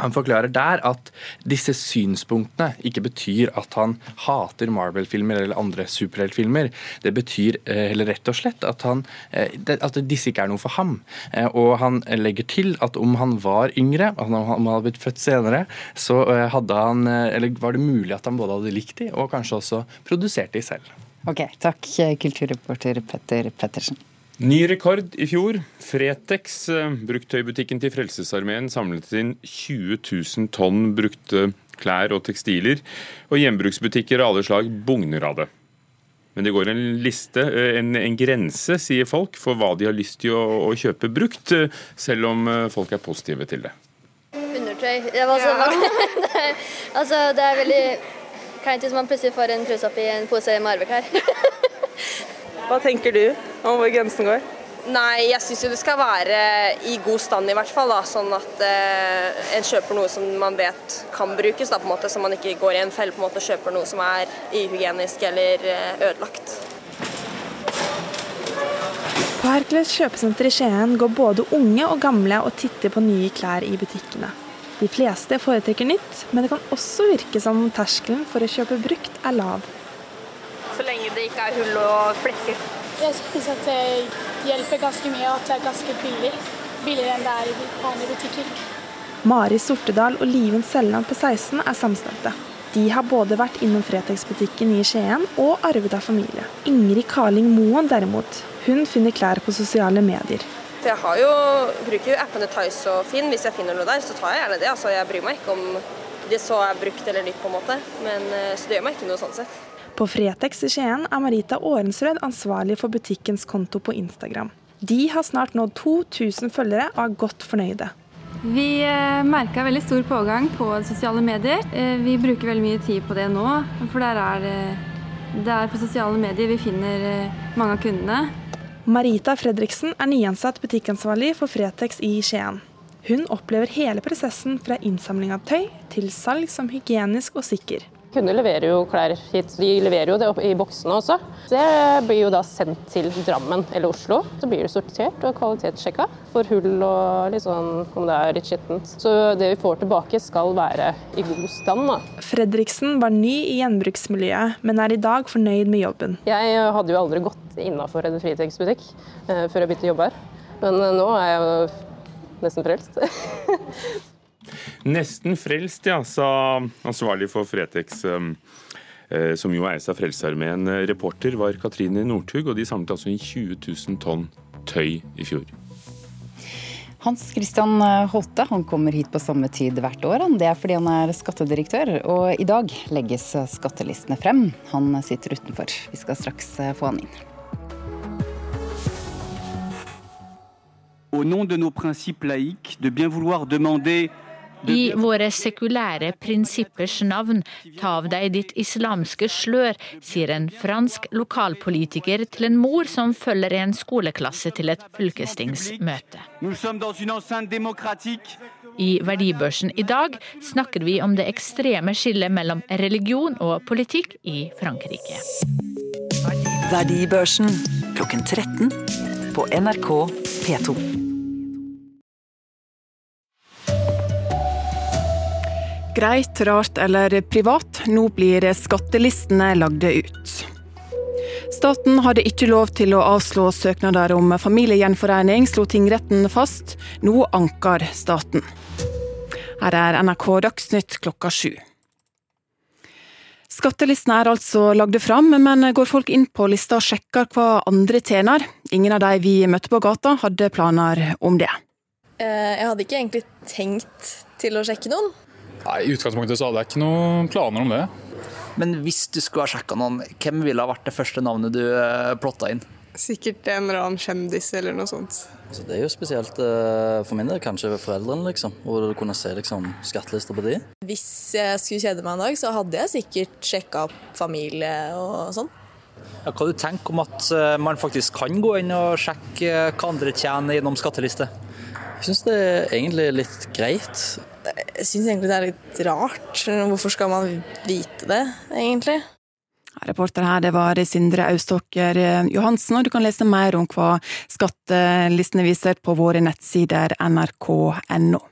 Han forklarer der at disse synspunktene ikke betyr at han hater Marvel-filmer eller andre superheltfilmer. Det betyr heller rett og slett at, han, eh, at disse ikke er noe for ham. Eh, og han legger til at om han var yngre, om han hadde blitt født senere, så han, var det mulig at han både hadde likt de og kanskje også produsert de selv. Ok, Takk, kulturreporter Petter Pettersen. Ny rekord i fjor. Fretex, eh, bruktøybutikken til Frelsesarmeen, samlet inn 20 000 tonn brukte klær og tekstiler. Og gjenbruksbutikker av alle slag bugner av det. Men det går en liste, eh, en, en, grense, sier folk, for hva de har lyst til å, å kjøpe brukt, eh, selv om folk er positive til det. Undertøy. Det, var så det, er, altså, det er veldig kleint hvis man plutselig får en truse oppi en pose med arveklær. Hva tenker du om hvor grensen går? Nei, jeg syns jo det skal være i god stand i hvert fall. Da, sånn at eh, en kjøper noe som man vet kan brukes, da, på en måte, så man ikke går i en felle på en måte, og kjøper noe som er uhygienisk eller eh, ødelagt. På Hercules kjøpesenter i Skien går både unge og gamle og titter på nye klær i butikkene. De fleste foretrekker nytt, men det kan også virke som terskelen for å kjøpe brukt er lav så lenge det ikke er hull og flekker. Jeg syns at det hjelper ganske mye, og at det er ganske billig. Billigere enn det er i vanlige butikker. Mari Sortedal og Liven Selland på 16 er samstemte. De har både vært innom Fretex-butikken i Skien og arvet av familie. Ingrid Karling Moen derimot, hun finner klær på sosiale medier. Jeg jo, bruker jo appene Tice og Finn. Hvis jeg finner noe der, så tar jeg gjerne det. Altså, jeg bryr meg ikke om det så er brukt eller nytt, på en måte. Men, eh, så det gjør meg ikke noe sånn sett. På Fretex i Skien er Marita Årensrød ansvarlig for butikkens konto på Instagram. De har snart nådd 2000 følgere og er godt fornøyde. Vi eh, merka veldig stor pågang på sosiale medier. Eh, vi bruker veldig mye tid på det nå, for der er det er på sosiale medier vi finner mange av kundene. Marita Fredriksen er nyansatt butikkansvarlig for Fretex i Skien. Hun opplever hele prosessen fra innsamling av tøy til salg som hygienisk og sikker. Kunder leverer jo klær hit, de leverer jo det i boksene også. Det blir jo da sendt til Drammen eller Oslo. Så blir det sortert og kvalitetssjekka for hull og litt sånn om det er litt skittent. Så det vi får tilbake skal være i god stand. da. Fredriksen var ny i gjenbruksmiljøet, men er i dag fornøyd med jobben. Jeg hadde jo aldri gått innafor en friteksbutikk eh, før jeg begynte å jobbe her. Men eh, nå er jeg jo nesten frelst. Nesten frelst, ja, sa ansvarlig for Fretex. Um, eh, som jo eies av Frelsesarmeen. Reporter var Katrine Northug, og de samlet altså inn 20 000 tonn tøy i fjor. Hans Christian Holte han kommer hit på samme tid hvert år. Det er fordi han er skattedirektør, og i dag legges skattelistene frem. Han sitter utenfor. Vi skal straks få han inn. Au nom de nos principes laïques, de bien vouloir demander I våre sekulære prinsippers navn, ta av deg ditt islamske slør, sier en fransk lokalpolitiker til en mor som følger en skoleklasse til et fylkestingsmøte. I Verdibørsen i dag snakker vi om det ekstreme skillet mellom religion og politikk i Frankrike. Verdibørsen klokken 13 på NRK P2. Greit, rart eller privat, nå blir skattelistene lagde ut. Staten hadde ikke lov til å avslå søknader om familiegjenforening, slo tingretten fast. Nå anker staten. Her er NRK Dagsnytt klokka sju. Skattelistene er altså lagde fram, men går folk inn på lista og sjekker hva andre tjener? Ingen av de vi møtte på gata hadde planer om det. Jeg hadde ikke egentlig tenkt til å sjekke noen. Nei, I utgangspunktet så hadde jeg ikke noen planer om det. Men hvis du skulle ha sjekka noen, hvem ville ha vært det første navnet du eh, plotta inn? Sikkert en eller annen kjendis eller noe sånt. Så det er jo spesielt uh, for min del, kanskje foreldrene, liksom. Hvor du kunne se liksom, skattelister på de. Hvis jeg skulle kjede meg en dag, så hadde jeg sikkert sjekka opp familie og sånn. Ja, hva du tenker om at uh, man faktisk kan gå inn og sjekke hva andre tjener gjennom skatteliste? Jeg syns det er egentlig litt greit. Jeg syns egentlig det er litt rart. Hvorfor skal man vite det, egentlig? Reporter her, det var Sindre Auståker Johansen, og du kan lese mer om hva skattelistene viser på våre nettsider nrk.no.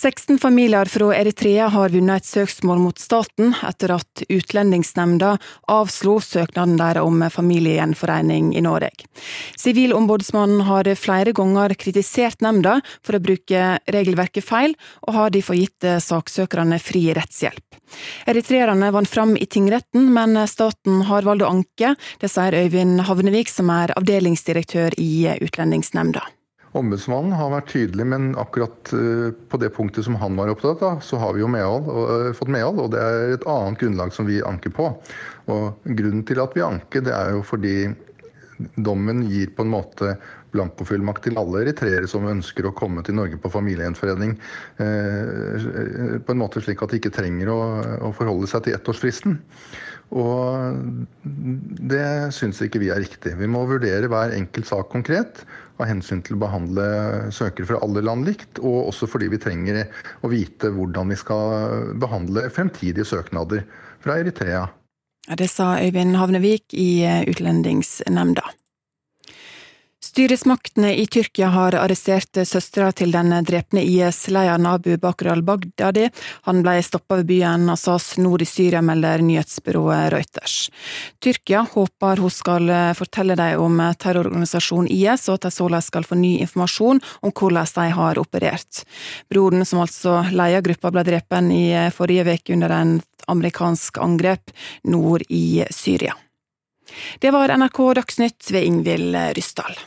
16 familier fra Eritrea har vunnet et søksmål mot staten etter at Utlendingsnemnda avslo søknaden der om familiegjenforening i Norge. Sivilombudsmannen har flere ganger kritisert nemnda for å bruke regelverket feil, og har derfor gitt saksøkerne fri rettshjelp. Eritreerne vant fram i tingretten, men staten har valgt å anke. Det sier Øyvind Havnevik, som er avdelingsdirektør i Utlendingsnemnda. Ombudsmannen har vært tydelig, men akkurat på det punktet som han var opptatt av, så har vi jo medhold, og, fått medhold, og det er et annet grunnlag som vi anker på. Og Grunnen til at vi anker, det er jo fordi dommen gir på en måte blankofullmakt til alle eritreere som ønsker å komme til Norge på familiegjenforening, på en måte slik at de ikke trenger å, å forholde seg til ettårsfristen. Og det syns ikke vi er riktig. Vi må vurdere hver enkelt sak konkret av hensyn til å behandle søkere fra alle land likt, og også fordi vi trenger å vite hvordan vi skal behandle fremtidige søknader fra Eritrea. Ja, Det sa Øyvind Havnevik i Utlendingsnemnda. Styresmaktene i Tyrkia har arrestert søstera til den drepne IS-lederen Abu Bakr al-Baghdadi. Han ble stoppa ved byen Assas nord i Syria, melder nyhetsbyrået Reuters. Tyrkia håper hun skal fortelle dem om terrororganisasjonen IS, og at de således skal få ny informasjon om hvordan de har operert. Broren, som altså leder gruppa, ble drept i forrige uke under en amerikansk angrep nord i Syria. Det var NRK Dagsnytt ved Ingvild Ryssdal.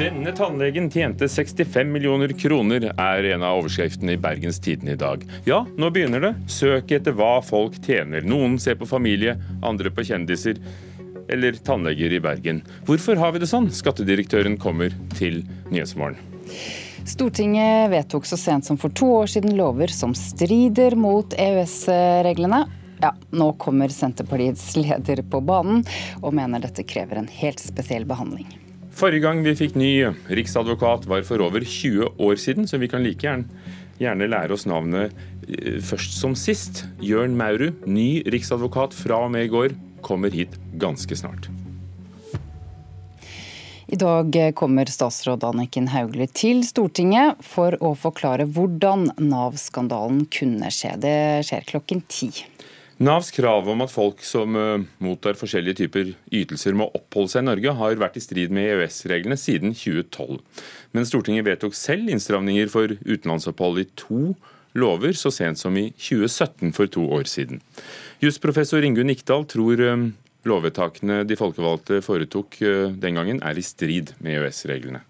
Denne tannlegen tjente 65 millioner kroner, er en av overskriftene i Bergens Tidende i dag. Ja, nå begynner det. Søk etter hva folk tjener. Noen ser på familie, andre på kjendiser. Eller tannleger i Bergen. Hvorfor har vi det sånn? Skattedirektøren kommer til Nyhetsmorgen. Stortinget vedtok så sent som for to år siden lover som strider mot EØS-reglene. Ja, nå kommer Senterpartiets leder på banen og mener dette krever en helt spesiell behandling. Forrige gang vi fikk ny riksadvokat var for over 20 år siden, så vi kan like gjerne, gjerne lære oss navnet først som sist. Jørn Maurud, ny riksadvokat fra og med i går, kommer hit ganske snart. I dag kommer statsråd Anniken Hauglie til Stortinget for å forklare hvordan Nav-skandalen kunne skje. Det skjer klokken ti. Navs krav om at folk som mottar forskjellige typer ytelser må oppholde seg i Norge, har vært i strid med EØS-reglene siden 2012. Men Stortinget vedtok selv innstramninger for utenlandsopphold i to lover så sent som i 2017, for to år siden. Jusprofessor Ingunn Nikdal tror lovvedtakene de folkevalgte foretok den gangen, er i strid med EØS-reglene.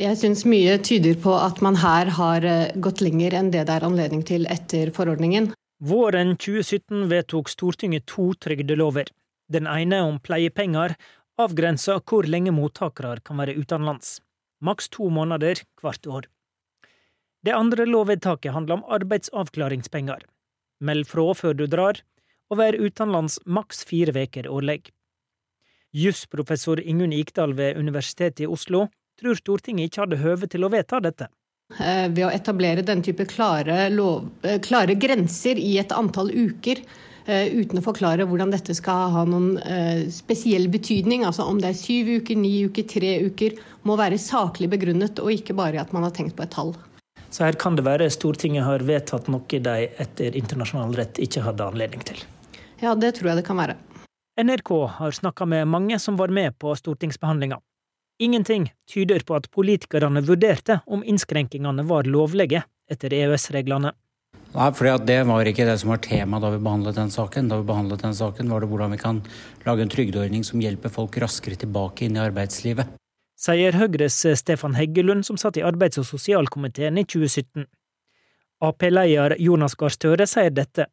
Jeg syns mye tyder på at man her har gått lenger enn det det er anledning til etter forordningen. Våren 2017 vedtok Stortinget to trygdelover. Den ene om pleiepenger avgrensa hvor lenge mottakere kan være utenlands. Maks to måneder hvert år. Det andre lovvedtaket handler om arbeidsavklaringspenger. Meld fra før du drar, og vær utenlands maks fire veker årlig. Jusprofessor Ingunn Ikdal ved Universitetet i Oslo tror Stortinget ikke hadde høve til å vedta dette. Eh, ved å etablere den type klare, lov, eh, klare grenser i et antall uker, eh, uten å forklare hvordan dette skal ha noen spesiell betydning, altså om det er syv uker, ni uker, tre uker, må være saklig begrunnet, og ikke bare at man har tenkt på et tall. Så her kan det være Stortinget har vedtatt noe de etter internasjonal rett ikke hadde anledning til. Ja, det tror jeg det kan være. NRK har snakka med mange som var med på stortingsbehandlinga. Ingenting tyder på at politikerne vurderte om innskrenkingene var lovlige etter EØS-reglene. Nei, for Det var ikke det som var tema da vi behandlet den saken. Da vi behandlet den saken var det hvordan vi kan lage en trygdeordning som hjelper folk raskere tilbake inn i arbeidslivet sier Høyres Stefan Heggelund, som satt i arbeids- og sosialkomiteen i 2017. Ap-leder Jonas Gahr Støre sier dette.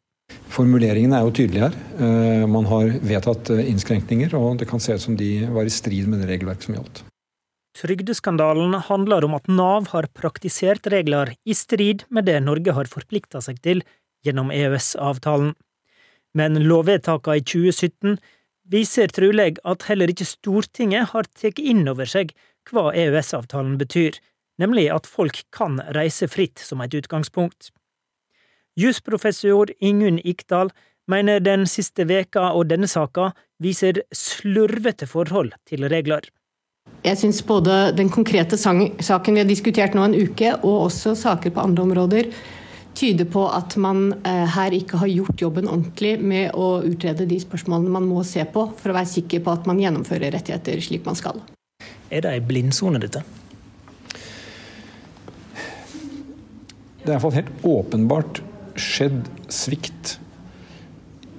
Formuleringene er jo tydelige her. Eh, man har vedtatt eh, innskrenkninger, og det kan se ut som de var i strid med det regelverket som gjaldt. Trygdeskandalen handler om at Nav har praktisert regler i strid med det Norge har forplikta seg til gjennom EØS-avtalen. Men lovvedtakene i 2017 viser trolig at heller ikke Stortinget har tatt inn over seg hva EØS-avtalen betyr, nemlig at folk kan reise fritt som et utgangspunkt. Jusprofessor Ingunn Ikdal mener den siste veka og denne saka viser slurvete forhold til regler. Jeg syns både den konkrete saken vi har diskutert nå en uke, og også saker på andre områder, tyder på at man eh, her ikke har gjort jobben ordentlig med å utrede de spørsmålene man må se på, for å være sikker på at man gjennomfører rettigheter slik man skal. Er det ei blindsone, dette? Det er iallfall helt åpenbart skjedd svikt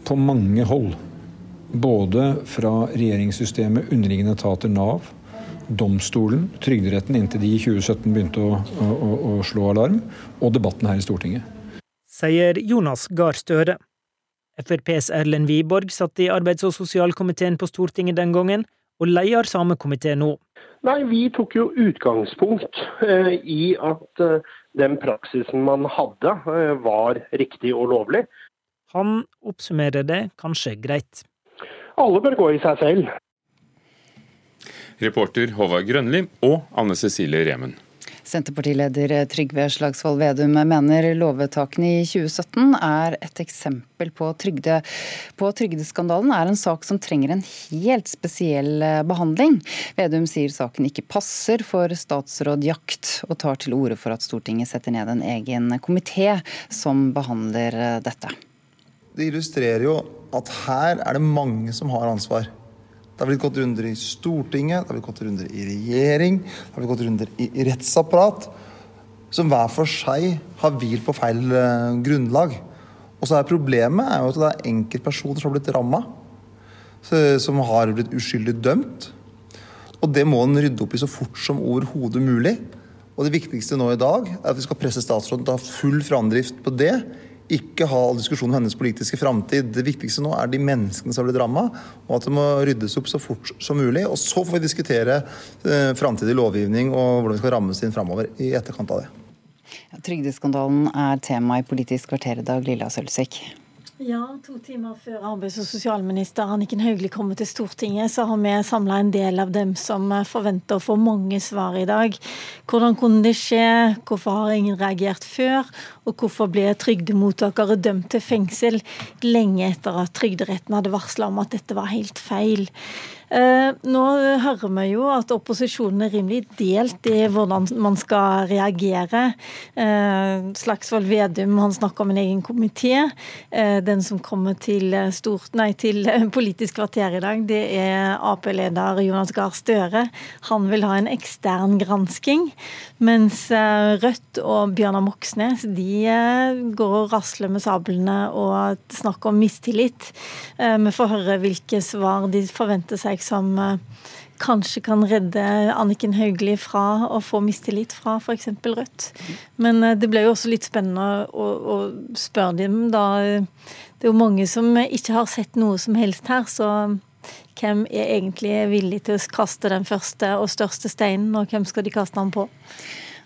på mange hold. Både fra regjeringssystemet, underliggende etater, Nav, domstolen, Trygderetten inntil de i 2017 begynte å, å, å, slå alarm, og debatten her i Stortinget. Sier Jonas Gahr Støre. FrPs Erlend Wiborg satt i arbeids- og sosialkomiteen på Stortinget den gangen, og leder samme komité nå. Nei, Vi tok jo utgangspunkt eh, i at eh, den praksisen man hadde, eh, var riktig og lovlig. Han oppsummerer det kanskje greit. Alle bør gå i seg selv. Reporter Håvard Grønli og Anne Cecilie Remen. Senterpartileder Trygve Slagsvold Vedum mener lovvedtakene i 2017 er et eksempel på, trygde, på trygdeskandalen er en sak som trenger en helt spesiell eh, behandling. Vedum sier saken ikke passer for statsråd Jakt, og tar til orde for at Stortinget setter ned en egen komité som behandler eh, dette. Det illustrerer jo at her er det mange som har ansvar. Det har blitt gått runder i Stortinget, det har blitt gått runder i regjering, det har blitt gått runder i rettsapparat, som hver for seg har hvilt på feil uh, grunnlag. Og så er Problemet er jo at det er enkeltpersoner som har blitt ramma, som har blitt uskyldig dømt. Og det må en rydde opp i så fort som overhodet mulig. Og det viktigste nå i dag er at vi skal presse statsråden til å ha full framdrift på det ikke ha diskusjon om hennes politiske framtid. Det viktigste nå er de menneskene som har blitt ramma, og at det må ryddes opp så fort som mulig. Og så får vi diskutere eh, framtidig lovgivning og hvordan vi skal rammes inn framover i etterkant av det. Ja, trygdeskandalen er tema i Politisk kvarter i dag, Lilla Sølvsvik. Ja, to timer før arbeids- og sosialminister Anniken Hauglie kommer til Stortinget, så har vi samla en del av dem som forventer å få mange svar i dag. Hvordan kunne det skje, hvorfor har ingen reagert før, og hvorfor ble trygdemottakere dømt til fengsel lenge etter at Trygderetten hadde varsla om at dette var helt feil. Eh, nå hører vi jo at opposisjonen er rimelig delt i hvordan man skal reagere. Eh, Slagsvold Vedum han snakker om en egen komité. Eh, den som kommer til, stort, nei, til Politisk kvarter i dag, det er Ap-leder Jonas Gahr Støre. Han vil ha en ekstern gransking. Mens Rødt og Bjørnar Moxnes de går og rasler med sablene og snakker om mistillit. Vi får høre hvilke svar de forventer seg som eh, kanskje kan redde Anniken Hauglie fra å få mistillit fra f.eks. Rødt. Men eh, det ble jo også litt spennende å, å, spørre dem da. Det er jo mange som ikke har sett noe som helst her, så Hvem er egentlig villig til å kaste den første og største steinen, og hvem skal de kaste den på?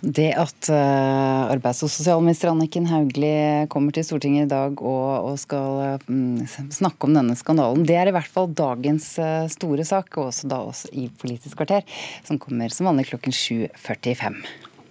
Det at uh, arbeids- og sosialminister Anniken Hauglie kommer til Stortinget i dag og, skal um, snakke om denne skandalen, det er i hvert fall dagens uh, store sak, og også da også i Politisk kvarter, som kommer som vanlig klokken 7.45.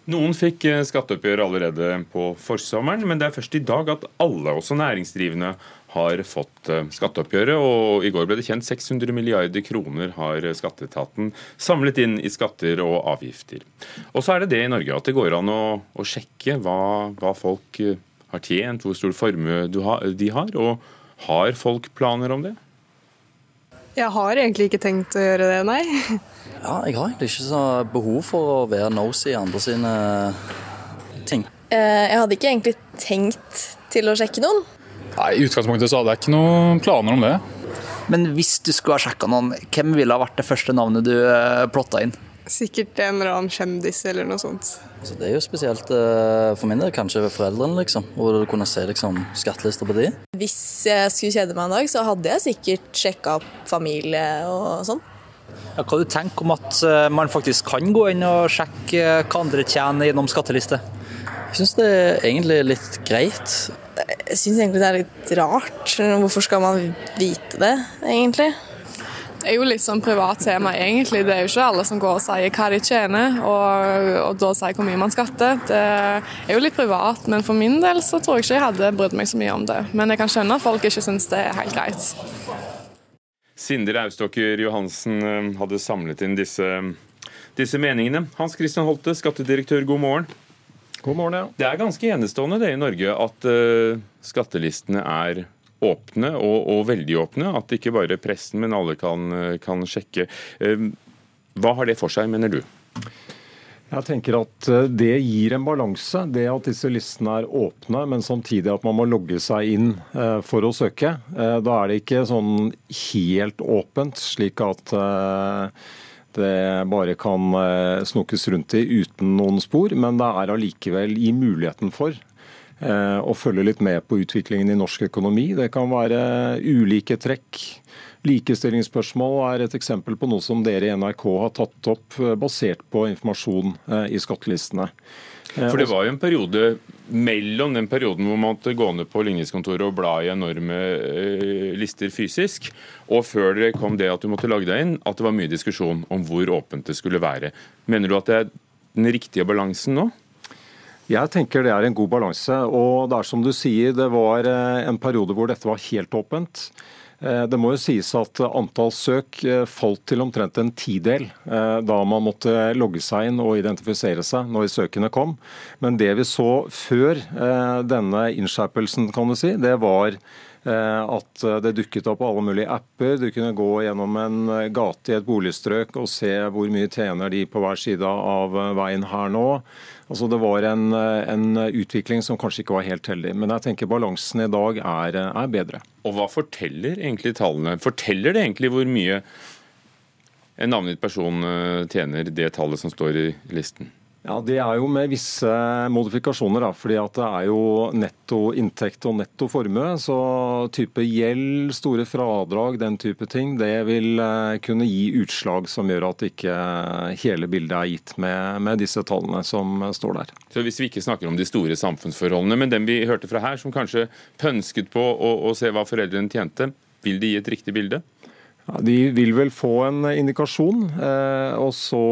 Noen fikk eh, skatteoppgjør allerede på forsommeren, men det er først i dag at alle, også næringsdrivende, har fått eh, skatteoppgjøret. og I går ble det kjent 600 milliarder kroner har skatteetaten samlet inn i skatter og avgifter. Og så er det det i Norge at det går an å, å sjekke hva, hva, folk eh, har tjent, hvor stor formue de har. Og har folk planer om det? Jeg har egentlig ikke tenkt å gjøre det, nei. Ja, jeg har egentlig ikke så behov for å være nosy i andre sine ting. Eh, jeg hadde ikke egentlig tenkt til å sjekke noen. Nei, I utgangspunktet så hadde jeg ikke noen planer om det. Men hvis du skulle ha sjekka noen, hvem ville ha vært det første navnet du eh, plotta inn? Sikkert en eller annen kjendis eller noe sånt. Så Det er jo spesielt uh, for min del, kanskje ved foreldrene, liksom. Hvor du kunne se liksom, skattelister på de. Hvis jeg skulle kjede meg en dag, så hadde jeg sikkert sjekka opp familie og sånn. Ja, hva du tenker om at uh, man faktisk kan gå inn og sjekke hva andre tjener gjennom skatteliste? Jeg syns det er egentlig litt greit. Jeg syns egentlig det er litt rart. Hvorfor skal man vite det, egentlig? Det er jo litt sånn privat tema, egentlig. Det er jo ikke alle som går og sier hva de tjener, og, og da sier hvor mye man skatter. Det er jo litt privat, men for min del så tror jeg ikke jeg hadde brydd meg så mye om det. Men jeg kan skjønne at folk ikke syns det er helt greit. Sindre Austokker Johansen eh, hadde samlet inn disse, disse meningene. Hans Christian Holte, skattedirektør, god morgen. God morgen, ja. Det er ganske enestående det i Norge at uh, skattelistene er åpne, og, og, veldig åpne. At ikke bare pressen, men alle kan, eh, kan sjekke. Uh, hva har det for seg, mener du? Jeg tenker at Det gir en balanse, det at disse listene er åpne, men samtidig at man må logge seg inn for å søke. Da er det ikke sånn helt åpent, slik at det bare kan eh, snukkes rundt i uten noen spor, men det er allikevel i muligheten for eh, å følge litt med på utviklingen i norsk økonomi. Det kan være ulike trekk. Likestillingsspørsmål er et eksempel på noe som dere i NRK har tatt opp eh, basert på informasjon i skattelistene. For det var jo en periode mellom den perioden hvor man måtte gå ned på ligningskontoret og bla i enorme eh, lister fysisk, og før det kom det at du måtte lage deg inn, at det var mye diskusjon om hvor åpent det skulle være. Mener du at det er den riktige balansen nå? Jeg tenker det er en god balanse. Og det er som du sier, det var eh, en periode hvor dette var helt åpent. Eh, det må jo sies at antall søk eh, falt til omtrent en tidel eh, da man måtte logge seg inn og identifisere seg når søkene kom. Men det vi så før denne innskjerpelsen, kan du si, det var at det dukket opp alle mulige apper. Du kunne gå gjennom en gate i et boligstrøk og se hvor mye tjener de på hver side av veien her nå. Altså Det var en, en, utvikling som kanskje ikke var helt heldig. Men jeg tenker balansen i dag er, er, bedre. Og Hva forteller egentlig tallene? Forteller det egentlig hvor mye en navngitt person eh, tjener det tallet som står i listen? Ja, Det er jo med visse modifikasjoner. da, fordi at Det er jo netto inntekt og netto formue. Så type gjeld, store fradrag, den type ting, det vil eh, kunne gi utslag som gjør at ikke hele bildet er gitt med, med disse tallene som står der. Så Hvis vi ikke snakker om de store samfunnsforholdene, men dem vi hørte fra her, som kanskje pønsket på å, å se hva foreldrene tjente, vil de gi et riktig bilde? De vil vel få en indikasjon, eh, og så,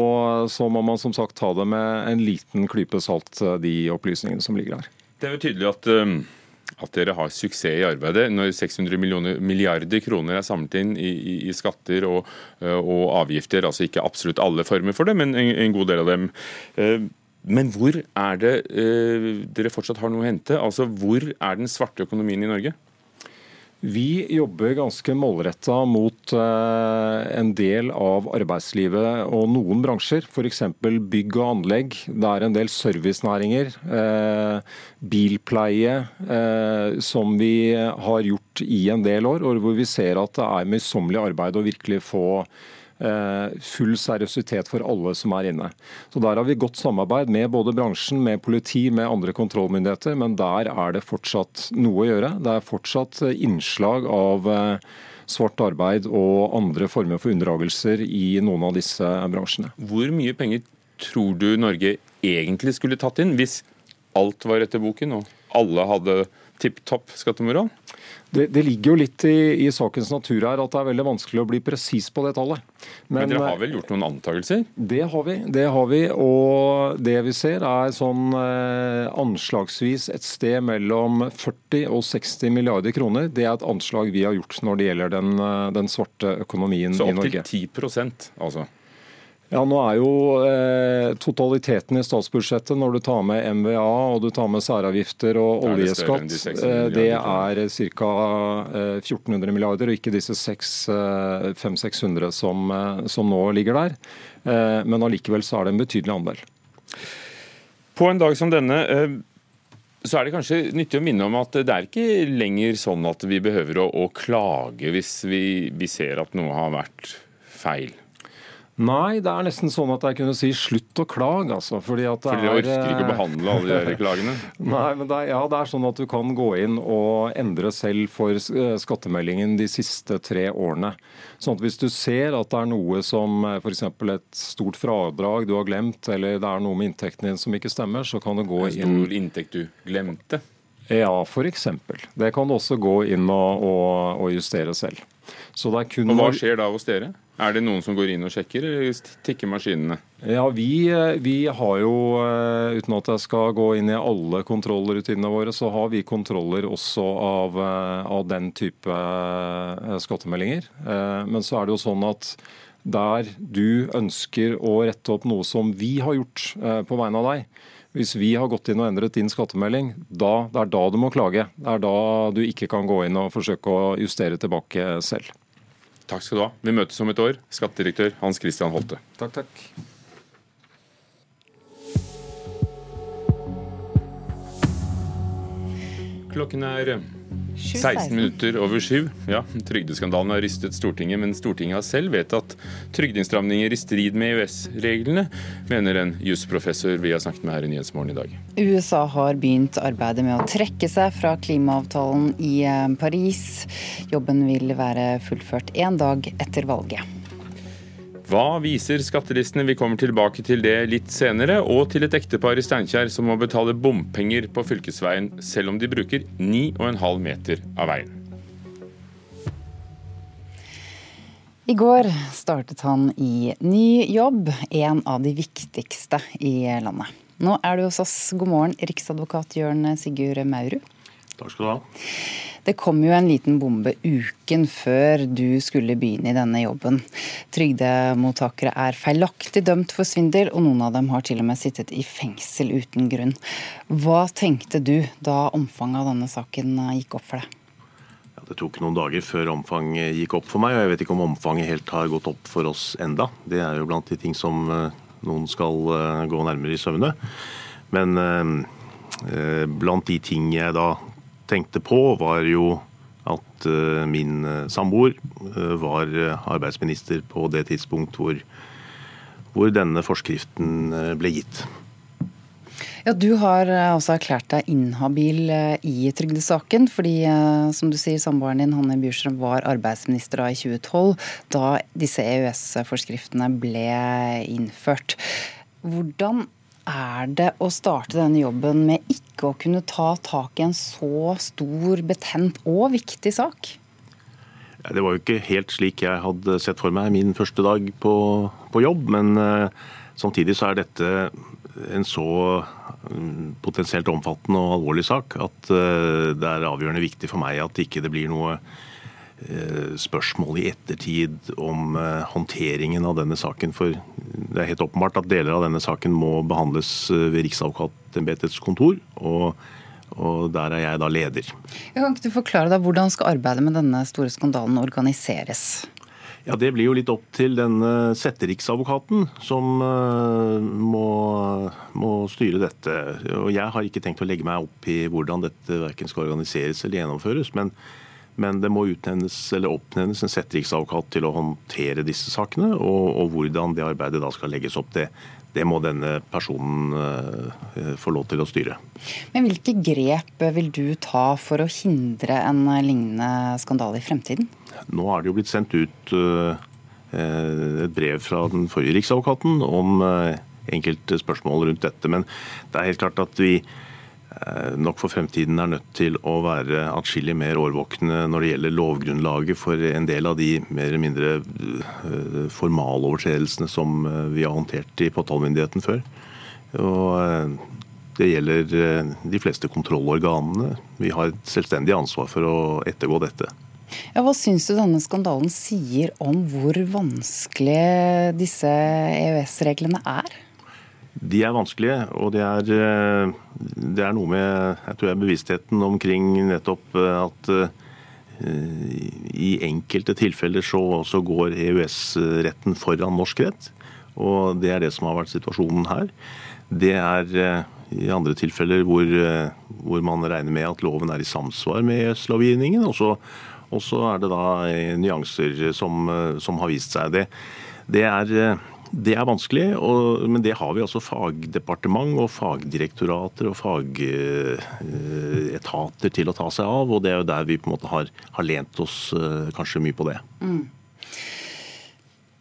så, må man som sagt ta det med en liten klype salt, eh, de opplysningene som ligger her. Det er jo tydelig at, eh, at dere har suksess i arbeidet. Når 600 milliarder kroner er samlet inn i, i, i skatter og, og, avgifter, altså ikke absolutt alle former for det, men en, en god del av dem. Men hvor er det dere fortsatt har noe å hente? Altså, Hvor er den svarte økonomien i Norge? Vi jobber ganske målretta mot eh, en del av arbeidslivet og noen bransjer, f.eks. bygg og anlegg. Det er en del servicenæringer, eh, bilpleie, eh, som vi har gjort i en del år, og hvor vi ser at det er møysommelig arbeid å virkelig få full seriøsitet for alle som er inne. Så Der har vi godt samarbeid med både bransjen, med politi, med andre kontrollmyndigheter, men der er det fortsatt noe å gjøre. Det er fortsatt innslag av svart arbeid og andre former for unndragelser i noen av disse bransjene. Hvor mye penger tror du Norge egentlig skulle tatt inn, hvis alt var etter boken og alle hadde tipp topp skattemoral? Det, det, ligger jo litt i, i, sakens natur her at det er veldig vanskelig å bli presis på det tallet. Men, Men, dere har vel gjort noen antakelser? Det har vi. det har vi, Og det vi ser er sånn eh, anslagsvis et sted mellom 40 og 60 milliarder kroner. Det er et anslag vi har gjort når det gjelder den, eh, den svarte økonomien i Norge. Så opptil 10 altså? Ja, nå er jo eh, Totaliteten i statsbudsjettet når du tar med MVA og du tar med særavgifter og oljeskatt, eh, det er ca. Eh, 1400 milliarder, og ikke disse 500-600 eh, som, eh, som, nå ligger der. Eh, men allikevel så er det en betydelig andel. På en dag som denne så er det kanskje nyttig å minne om at det er ikke lenger sånn at vi behøver å, å klage hvis vi, vi ser at noe har vært feil. Nei, det er nesten sånn at jeg kunne si slutt å klage. Altså, fordi at det fordi dere orker ikke å behandle alle de klagene? Nei, men det er, ja, det er sånn at du kan gå inn og endre selv for eh, skattemeldingen de siste tre årene. Sånn at Hvis du ser at det er noe som eh, f.eks. et stort fradrag du har glemt, eller det er noe med inntekten din som ikke stemmer, så kan du gå inn En stor inntekt du glemte? Ja, f.eks. Det kan du også gå inn og, og, og justere selv. og Hva skjer da hos dere? Er det noen som går inn og sjekker, eller tikker maskinene? Ja, vi, vi, har jo, eh, uten at jeg skal gå inn i alle kontrollrutinene våre, så har vi kontroller også av, eh, av den type eh, skattemeldinger. Men så er det jo sånn at der du ønsker å rette opp noe som vi har gjort på vegne av deg, hvis vi har gått inn og endret din skattemelding, da, det er da du må klage. Det er da du ikke kan gå inn og forsøke å justere tilbake selv. Takk skal du ha. Vi møtes om et år. Skattedirektør Hans Christian Holte. Takk, takk. Klokken er 16 minutter over syv. Ja, Trygdeskandalen har rystet Stortinget, men Stortinget har selv vedtatt trygdeinnstramninger i strid med EØS-reglene, mener en jusprofessor vi har snakket med her i Nyhetsmorgen i dag. USA har begynt arbeidet med å trekke seg fra klimaavtalen i eh, Paris. Jobben vil være fullført én dag etter valget. Hva viser skattelistene? Vi kommer tilbake til det litt senere. Og til et ektepar i Steinkjer som må betale bompenger på fylkesveien, selv om de bruker 9,5 meter av veien. I går startet han i ny jobb, en av de viktigste i landet. Nå er du hos oss. God morgen, riksadvokat Jørn Sigurd Maurud. Takk skal du ha. Det kom jo en liten bombe uken før du skulle begynne i denne jobben. Trygdemottakere er feilaktig dømt for svindel, og noen av dem har til og med sittet i fengsel uten grunn. Hva tenkte du da omfanget av denne saken gikk opp for deg? Det tok noen dager før omfanget gikk opp for meg, og jeg vet ikke om omfanget helt har gått opp for oss enda. Det er jo blant de ting som eh, noen skal eh, gå nærmere i søvne. Men eh, blant de ting jeg da tenkte på, var jo at eh, min eh, samboer eh, var arbeidsminister på det tidspunkt hvor, hvor denne forskriften ble gitt. Ja, Du har også erklært deg inhabil i trygdesaken, fordi som du sier, samboeren din Hanne Bjurstrøm var arbeidsminister da i 2012, da disse EØS-forskriftene ble innført. Hvordan er det å starte denne jobben med ikke å kunne ta tak i en så stor, betent og viktig sak? Det var jo ikke helt slik jeg hadde sett for meg min første dag på, på jobb. Men uh, samtidig så er dette en så um, potensielt omfattende og alvorlig sak at uh, det er avgjørende viktig for meg at ikke det blir noe Eh, spørsmål i ettertid om eh, håndteringen av denne saken. For det er helt åpenbart at deler av denne saken må behandles eh, ved Riksadvokatembetets kontor. og og der er jeg da leder. Jeg kan ikke du forklare deg Hvordan skal arbeidet med denne store skandalen organiseres? Ja, Det blir jo litt opp til denne setteriksadvokaten som må, må, styre dette. Og Jeg har ikke tenkt å legge meg opp i hvordan dette verken skal organiseres eller gjennomføres. men Men det må utnevnes eller oppnevnes en setteriksadvokat til å håndtere disse sakene. Og, og, hvordan det arbeidet da skal legges opp, det, det må denne personen uh, få lov til å styre. Men Hvilke grep vil du ta for å hindre en lignende skandale i fremtiden? Nå er det jo blitt sendt ut uh, et brev fra den forrige riksadvokaten om uh, enkelte spørsmål rundt dette. Men det er helt klart at vi Eh, nok for fremtiden er nødt til å være atskillig mer årvåkne når det gjelder lovgrunnlaget for en del av de mer eller mindre eh, formalovertredelsene som eh, vi har håndtert i påtalemyndigheten før. Og det gjelder de fleste kontrollorganene. Vi har et selvstendig ansvar for å ettergå dette. Ja, hva syns du denne skandalen sier om hvor vanskelig disse EØS-reglene er? De er vanskelige, og det er, eh, det er, noe med jeg tror jeg, bevisstheten omkring nettopp eh, at uh, i enkelte tilfeller så, så går EØS-retten foran norsk rett. Og det er det som har vært situasjonen her. Det er i andre tilfeller hvor, hvor, man regner med at loven er i samsvar med EØS-lovgivningen. Og så er det da nyanser som, som har vist seg. Det, det er det er vanskelig, og, men det har vi altså fagdepartement og fagdirektorater og fagetater til å ta seg av. og Det er jo der vi på en måte har, har lent oss uh, kanskje mye på det. Mm.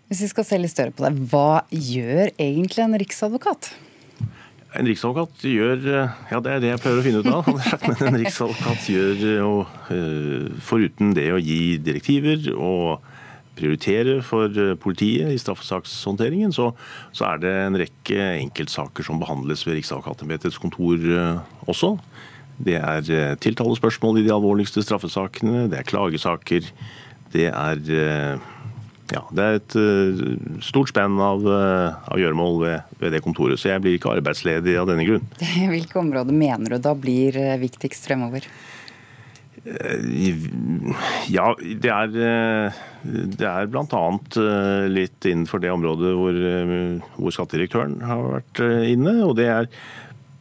Hvis vi skal se litt større på det, hva gjør egentlig en riksadvokat? En riksadvokat gjør Ja, det er det jeg prøver å finne ut av. Men en riksadvokat gjør jo, uh, foruten det å gi direktiver og prioritere for eh, politiet i straffesakshåndteringen, så, så er det en rekke enkeltsaker som behandles ved Riksadvokatembetets kontor eh, også. Det er eh, tiltalespørsmål i de alvorligste straffesakene, det er klagesaker. Det er, ja, det er et stort spenn av, av gjøremål ved, ved, det kontoret, så jeg blir ikke arbeidsledig av denne grunn. Hvilke områder mener du da blir viktigst fremover? Ja, det er, det er bl.a. Eh, litt innenfor det området hvor, eh, hvor skattedirektøren har vært eh, inne. og det er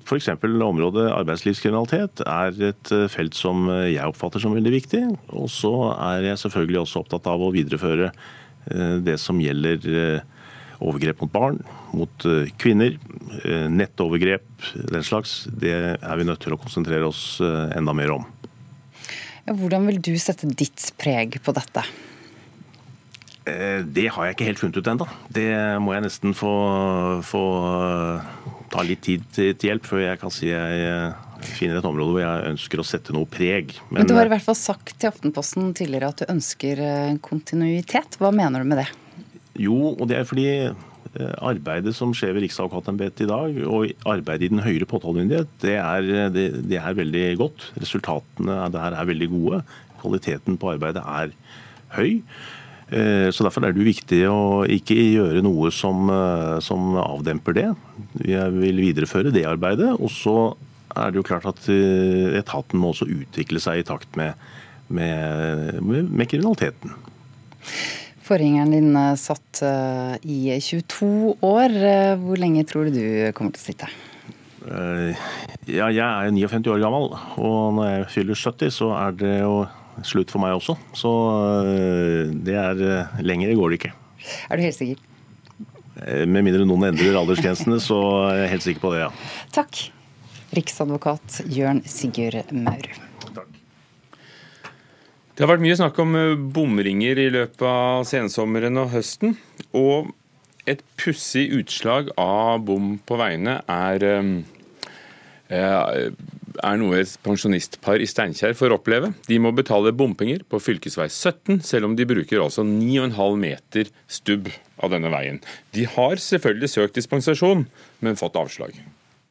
F.eks. området arbeidslivskriminalitet er et felt som jeg oppfatter som veldig viktig. Og så er jeg selvfølgelig også opptatt av å videreføre det som gjelder overgrep mot barn, mot kvinner, nettovergrep, den slags. Det er vi nødt til å konsentrere oss enda mer om. Hvordan vil du sette ditt preg på dette? Eh, det har jeg ikke helt funnet ut ennå. Det må jeg nesten få, få, eh, ta litt tid til hjelp før jeg kan si jeg eh, finner et område hvor jeg ønsker å sette noe preg. Men, Men du har i hvert fall sagt til Aftenposten tidligere at du ønsker kontinuitet. Hva mener du med det? Jo, og det er fordi arbeidet som skjer ved Riksadvokatembetet i dag, og arbeidet i den høyere påtalemyndighet, det er, det, det er veldig godt. Resultatene der er veldig gode. Kvaliteten på arbeidet er høy. Eh, så Derfor er det viktig å ikke gjøre noe som, eh, som avdemper det. Jeg vil videreføre det arbeidet. Og så er det jo klart at etaten må også utvikle seg i takt med, med, med kriminaliteten. Forgjengeren din eh, satt eh, i 22 år. Eh, hvor lenge tror du du kommer til å sitte? Ja, jeg er 59 år gammel, og når jeg fyller 70, så er det jo slutt for meg også. Så det er Lenger går det ikke. Er du helt sikker? Med mindre noen endrer aldersgrensene, så er jeg helt sikker på det, ja. Takk. Riksadvokat Jørn Sigurd Maurud. Det har vært mye snakk om eh, bomringer i løpet av sensommeren og høsten. Og et pussig utslag av bom på veiene er, eh, er noe et pensjonistpar i Steinkjer får oppleve. De må betale bompenger på fv. 17, selv om de bruker altså 9,5 meter stubb av denne veien. De har selvfølgelig søkt dispensasjon, men fått avslag.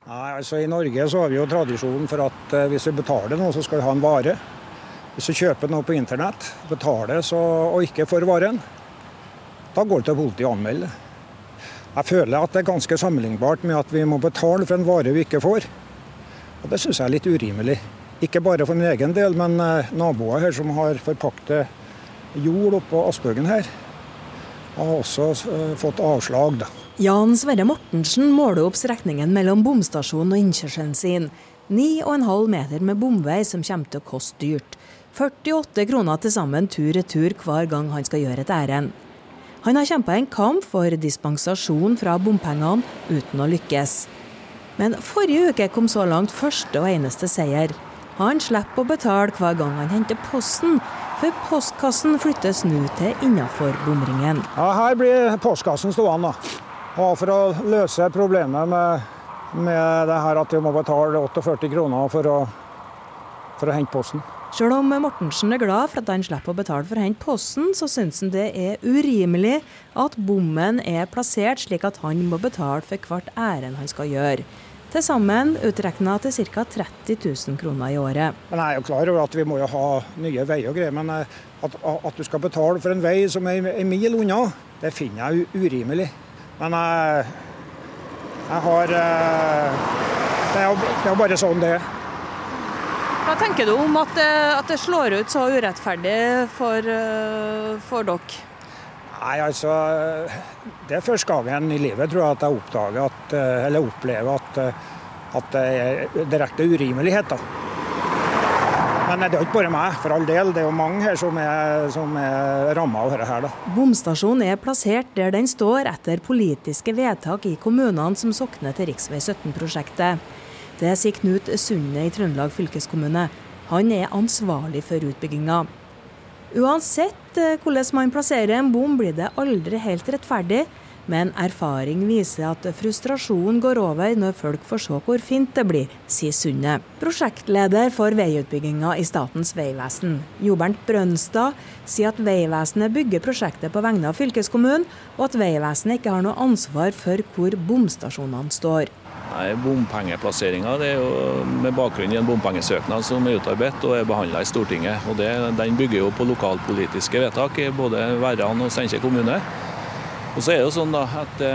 Nei, altså I Norge så har vi jo tradisjonen for at eh, hvis vi betaler noe, så skal vi ha en vare. Hvis du kjøper noe på internett, betaler så, og ikke får varen, da går det til politiet og anmelder. Jeg føler at det er ganske sammenlignbart med at vi må betale for en vare vi ikke får. Og Det syns jeg er litt urimelig. Ikke bare for min egen del, men eh, naboer her som har forpaktet jord oppå Aspbøgen her, har også eh, fått avslag. da. Jan Sverre Mortensen måler opp strekningen mellom bomstasjonen og innkjørselen sin. 9,5 meter med bomvei som kommer til å koste dyrt. 48 kroner til sammen tur-retur hver gang han skal gjøre et ærend. Han har kjempa en kamp for dispensasjon fra bompengene, uten å lykkes. Men forrige uke kom så langt første og eneste seier. Han slipper å betale hver gang han henter posten, for postkassen flyttes nå til innenfor bomringen. Ja, her blir postkassen stående. Og for å løse problemet med, med det her at vi må betale 48 kroner for å, for å hente posten. Selv om Mortensen er glad for at han slipper å betale for å hente posten, så syns han det er urimelig at bommen er plassert slik at han må betale for hvert ærend han skal gjøre. Til sammen utregna til ca. 30 000 kroner i året. Men Jeg er jo klar over at vi må jo ha nye veier og greier, men eh, at, at, du skal betale for en vei som er en mil unna, det finner jeg urimelig. Men jeg, jeg har eh, Det er jo bare sånn det er. Hva tenker du om at det, at det slår ut så urettferdig for, eh, for dere? Nei, altså Det er første gangen i livet tror jeg at jeg oppdager at, eh, eller opplever at, eh, at det er direkte urimeligheter. Men det er ikke bare meg, for all del. Det er jo mange her som er, som er ramma av dette. her. da. Bomstasjonen er plassert der den står etter politiske vedtak i kommunene som sokner til rv. 17-prosjektet. Det sier Knut Sunde i Trøndelag fylkeskommune. Han er ansvarlig for utbygginga. Uansett eh, hvordan man plasserer en bom, blir det aldri helt rettferdig. Men erfaring viser at frustrasjonen går over når folk får se hvor fint det blir, sier Sunne. Prosjektleder for veiutbygginga i Statens vegvesen, Jobert Brønstad, sier at Vegvesenet bygger prosjektet på vegne av fylkeskommunen, og at Vegvesenet ikke har noe ansvar for hvor bomstasjonene står. Nei, Bompengeplasseringa er jo med bakgrunn i en bompengesøknad som er utarbeidet og er behandla i Stortinget. og det, Den bygger jo på lokalpolitiske vedtak i både Verran og Steinkjer kommune. Og så er Det jo sånn da, at det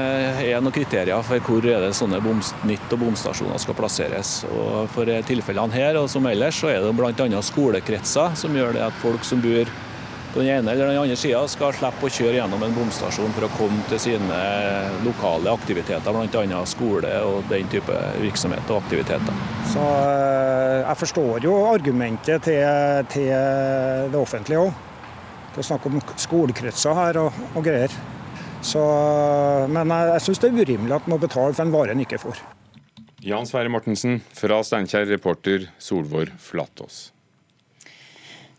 er noen kriterier for hvor er det sånne nytt- og bomstasjoner skal plasseres. Og For tilfellene her og som ellers så er det bl.a. skolekretser som gjør det at folk som bor den ene eller den andre sida skal slippe å kjøre gjennom en bomstasjon for å komme til sine lokale aktiviteter, bl.a. skole og den type virksomhet og aktiviteter. Så eh, Jeg forstår jo argumentet til, til det offentlige òg. Det er snakk om skolekretser her og, og greier. Så, men jeg, jeg syns det er urimelig at man må betale for en vare en ikke får. Jan Sverre Mortensen fra Steinkjer, reporter Solvor Flatås.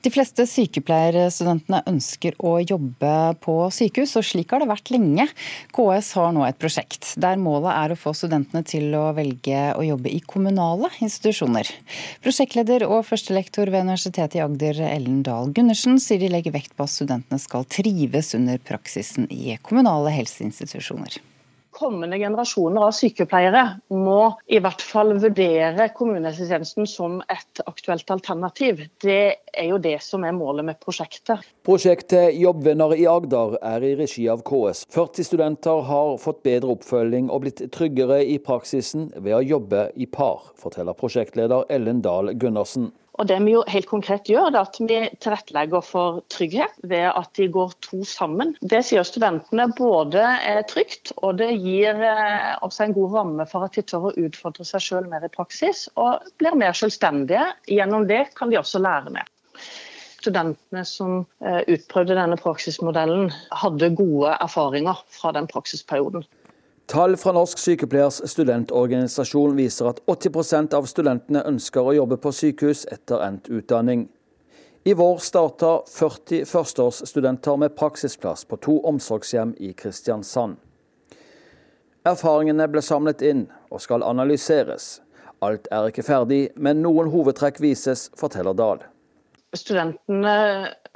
De fleste sykepleierstudentene ønsker å jobbe på sykehus, og slik har det vært lenge. KS har nå et prosjekt der målet er å få studentene til å velge å jobbe i kommunale institusjoner. Prosjektleder og førstelektor ved Universitetet i Agder, Ellen Dahl Gundersen, sier de legger vekt på at studentene skal trives under praksisen i kommunale helseinstitusjoner kommende generasjoner av sykepleiere må i hvert fall vurdere kommunehelsetjenesten som et aktuelt alternativ. Det er jo det som er målet med prosjektet. Prosjektet Jobbvenner i Agder er i regi av KS. 40 studenter har fått bedre oppfølging og blitt tryggere i praksisen ved å jobbe i par, forteller prosjektleder Ellen Dahl Gundersen. Og det vi jo helt konkret gjør, er at vi tilrettelegger for trygghet ved at de går to sammen. Det sier studentene både er trygt, og det gir eh, også en god ramme for at de tør å utfordre seg selv mer i praksis, og blir mer selvstendige. Gjennom det kan de også lære mer. Studentene som eh, utprøvde denne praksismodellen, hadde gode erfaringer fra den praksisperioden. Tall fra Norsk sykepleiers studentorganisasjon viser at 80% av studentene ønsker å jobbe på sykehus etter endt utdanning. I vår starta 40 førsteårsstudenter med praksisplass på to omsorgshjem i Kristiansand. Erfaringene ble samlet inn og skal analyseres. Alt er ikke ferdig, men noen hovedtrekk vises, forteller Dahl. Studentene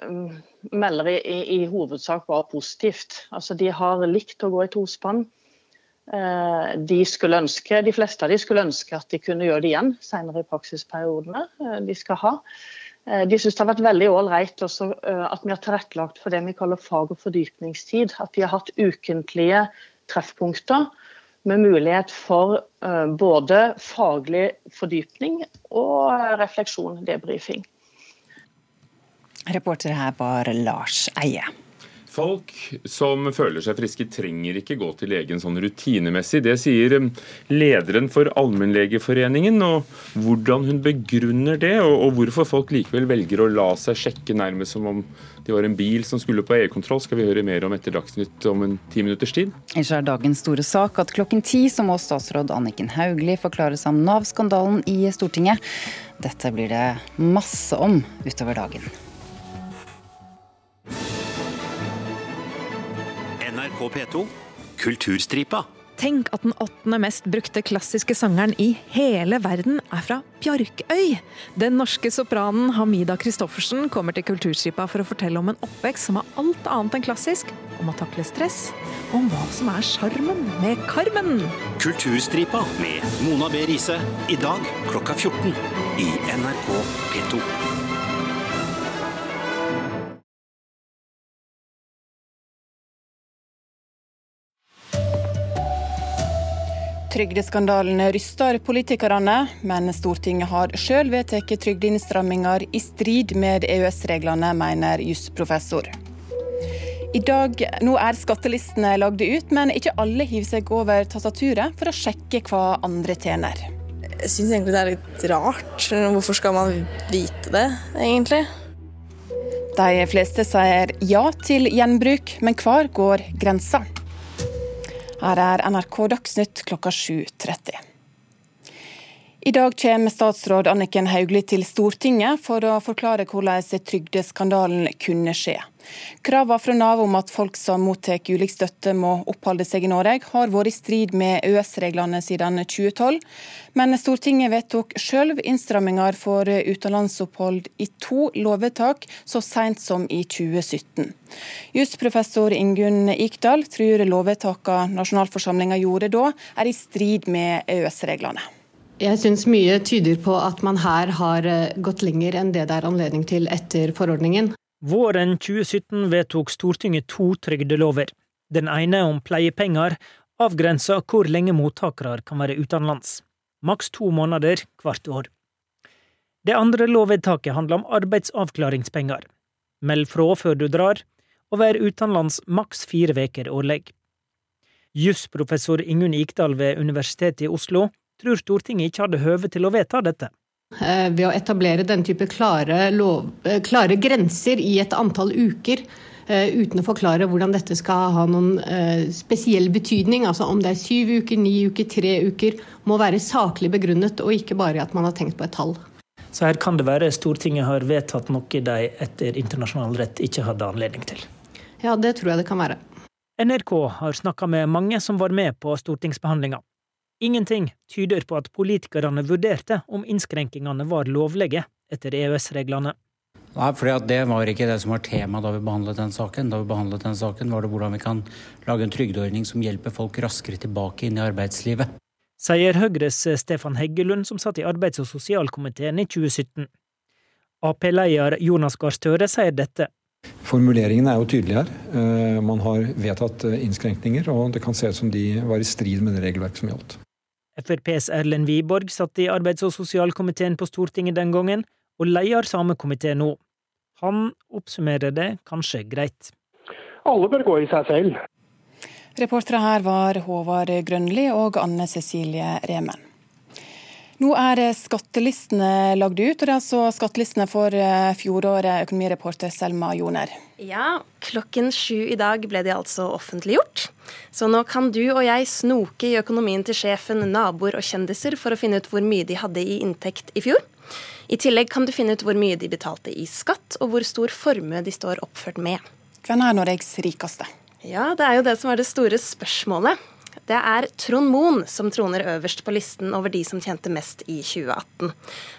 mm, melder i, i hovedsak bare positivt. Altså, de har likt å gå i tospann. Eh, de, skulle ønske, de fleste av de skulle ønske at de kunne gjøre det igjen senere i praksisperiodene eh, de skal ha. Eh, de syns det har vært veldig ålreit at vi har tilrettelagt for det vi kaller fag- og fordypningstid. At de har hatt ukentlige treffpunkter med mulighet for både faglig fordypning og refleksjon, debrifing. Reporter her var Lars Eie. Folk som føler seg friske, trenger ikke gå til legen sånn rutinemessig. Det sier um, lederen for Allmennlegeforeningen. og Hvordan hun begrunner det, og hvorfor folk likevel velger å la seg sjekke nærmest som om det var en bil som skulle på EU-kontroll, skal vi høre mer om etter Dagsnytt om en ti minutters tid. Ellers er dagens store sak at klokken ti så må statsråd Anniken Hauglie forklare seg om Nav-skandalen i Stortinget. Dette blir det masse om utover dagen. NRK P2 Kulturstripa. Tenk at den åttende mest brukte klassiske sangeren i hele verden er fra Bjarkøy! Den norske sopranen Hamida Christoffersen kommer til Kulturstripa for å fortelle om en oppvekst som er alt annet enn klassisk, om å takle stress, og om hva som er sjarmen med Carmen. Kulturstripa med Mona B. Riise. I dag klokka 14 i NRK P2. Trygdeskandalen ryster politikerne, men Stortinget har sjøl vedtatt trygdeinnstramminger i strid med EØS-reglene, mener jusprofessor. I dag, Nå er skattelistene lagd ut, men ikke alle hiver seg over tastaturet for å sjekke hva andre tjener. Jeg syns egentlig det er litt rart. Hvorfor skal man vite det, egentlig? De fleste sier ja til gjenbruk, men hvor går grensa? Her er NRK Dagsnytt klokka 7.30. I dag kommer statsråd Anniken Hauglie til Stortinget for å forklare hvordan trygdeskandalen kunne skje. Kravene fra Nav om at folk som mottar ulik støtte må oppholde seg i Norge, har vært i strid med EØS-reglene siden 2012. Men Stortinget vedtok selv innstramminger for utenlandsopphold i to lovvedtak så sent som i 2017. Jusprofessor Ingunn Ikdal tror lovvedtakene nasjonalforsamlinga gjorde da, er i strid med EØS-reglene. Jeg syns mye tyder på at man her har eh, gått lenger enn det det er anledning til etter forordningen. Våren 2017 vedtok Stortinget to trygdelover. Den ene om pleiepenger avgrenser hvor lenge mottakere kan være utenlands. Maks to måneder hvert år. Det andre lovvedtaket handler om arbeidsavklaringspenger. Meld fra før du drar, og vær utenlands maks fire uker årlig. Jusprofessor Ingunn Ikdal ved Universitetet i Oslo tror Stortinget ikke hadde høve til å vedta dette. Eh, ved å etablere den type klare, lov, eh, klare grenser i et antall uker, eh, uten å forklare hvordan dette skal ha noen spesiell betydning, altså om det er syv uker, ni uker, tre uker, må være saklig begrunnet, og ikke bare at man har tenkt på et tall. Så her kan det være Stortinget har vedtatt noe de etter internasjonal rett ikke hadde anledning til. Ja, det tror jeg det kan være. NRK har snakka med mange som var med på stortingsbehandlinga. Ingenting tyder på at politikerne vurderte om innskrenkingene var lovlige etter EØS-reglene. Nei, for Det var ikke det som var tema da vi behandlet den saken. Da vi behandlet den saken var det hvordan vi kan lage en trygdeordning som hjelper folk raskere tilbake inn i arbeidslivet. Sier Høyres Stefan Heggelund, som satt i arbeids- og sosialkomiteen i 2017. Ap-leder Jonas Gahr Støre sier dette. Formuleringen er jo tydelig her. Eh, man har vedtatt eh, innskrenkninger, og det kan se ut som de var i strid med det regelverket som gjaldt. FrPs Erlend Wiborg satt i arbeids- og sosialkomiteen på Stortinget den gangen, og leder samme komité nå. Han oppsummerer det kanskje greit. Alle bør gå i seg selv. Reportere her var Håvard Grønli og Anne Cecilie Remen. Nå er skattelistene lagd ut, og det er altså skattelistene for eh, fjoråret, økonomireporter Selma Joner. Ja, klokken sju i dag ble de altså offentliggjort. Så nå kan du og jeg snoke i økonomien til sjefen, naboer og kjendiser for å finne ut hvor mye de hadde i inntekt i fjor. I tillegg kan du finne ut hvor mye de betalte i skatt, og hvor stor formue de står oppført med. Hvem er Norges rikeste? Ja, det er jo det som er det store spørsmålet. Det er Trond Moen som troner øverst på listen over de som tjente mest i 2018.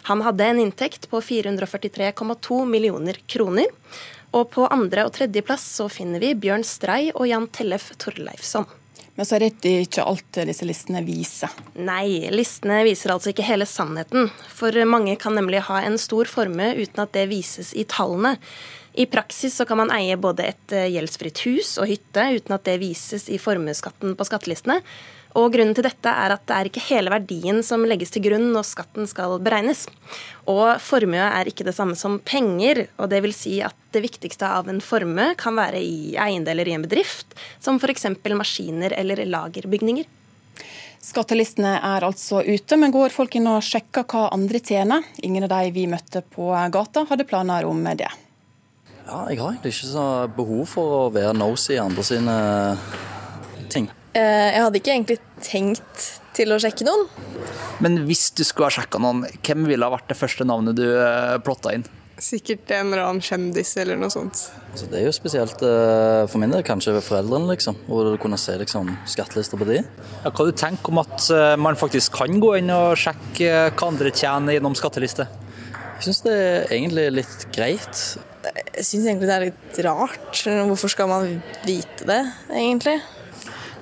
Han hadde en inntekt på 443,2 millioner kroner. Og på andre- og tredjeplass så finner vi Bjørn Strei og Jan Tellef Torleifsson. Men så er det ikke alt disse listene viser? Nei, listene viser altså ikke hele sannheten. For mange kan nemlig ha en stor formue uten at det vises i tallene. I praksis så kan man eie både et eh, gjeldsfritt hus og hytte uten at det vises i formuesskatten på skattelistene. Og Grunnen til dette er at det er ikke hele verdien som legges til grunn når skatten skal beregnes. Og formue er ikke det samme som penger. og det vil si at det viktigste av en formue kan være i eiendeler i en bedrift, som f.eks. maskiner eller lagerbygninger. Skattelistene er altså ute, men går folk inn og sjekker hva andre tjener? Ingen av de vi møtte på gata hadde planer om det. Ja, jeg har egentlig ikke så behov for å være nosy i andre sine ting. Eh, jeg hadde ikke egentlig tenkt til å sjekke noen. Men hvis du skulle ha sjekka noen, hvem ville ha vært det første navnet du eh, plotta inn? Sikkert en eller annen kjendis eller noe sånt. Så det er jo spesielt for min del, kanskje foreldrene, liksom. Hvor du kunne se liksom, skattelister på de. Ja, hva du tenker om at man faktisk kan gå inn og sjekke hva andre tjener gjennom skatteliste? Jeg syns det er egentlig litt greit. Jeg syns egentlig det er litt rart. Hvorfor skal man vite det, egentlig?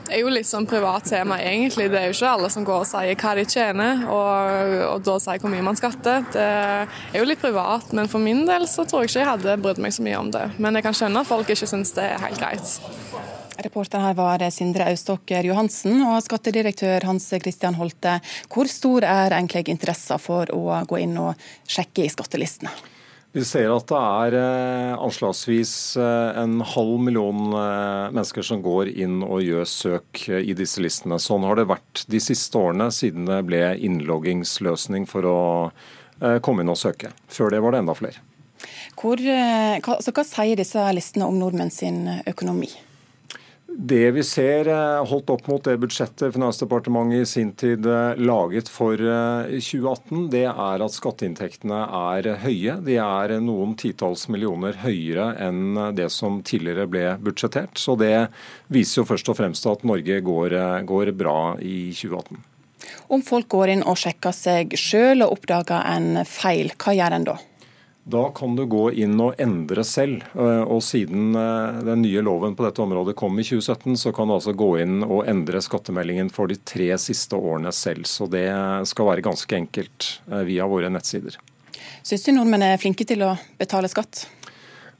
Det er jo litt sånn privat tema, egentlig. Det er jo ikke alle som går og sier hva de tjener, og, og da sier hvor mye man skatter. Det er jo litt privat, men for min del så tror jeg ikke jeg hadde brydd meg så mye om det. Men jeg kan skjønne at folk ikke syns det er helt greit. Reporter her var Sindre Auståker Johansen og skattedirektør Hans Christian Holte. Hvor stor er egentlig interessen for å gå inn og sjekke i skattelistene? Vi ser at det er eh, anslagsvis eh, en halv million eh, mennesker som går inn og gjør søk i disse listene. Sånn har det vært de siste årene siden det ble innloggingsløsning for å komme inn og søke. Før det var det enda flere. Hvor, hva, hva sier disse listene om nordmenn sin økonomi? Det vi ser eh, holdt opp mot det budsjettet Finansdepartementet i sin tid eh, laget for 2018, eh, det er at skatteinntektene er høye. De er noen titalls millioner høyere enn det som tidligere ble budsjettert. Så det viser jo først og fremst at Norge går, går bra i 2018. Om folk går inn og sjekker seg sjøl og oppdager en feil, hva gjør en da? Da kan du gå inn og endre selv. Eh, og Siden eh, den nye loven på dette området kom i 2017, så kan du altså gå inn og endre skattemeldingen for de tre siste årene selv. Så det skal være ganske enkelt eh, via våre nettsider. Syns du nordmenn er flinke til å betale skatt?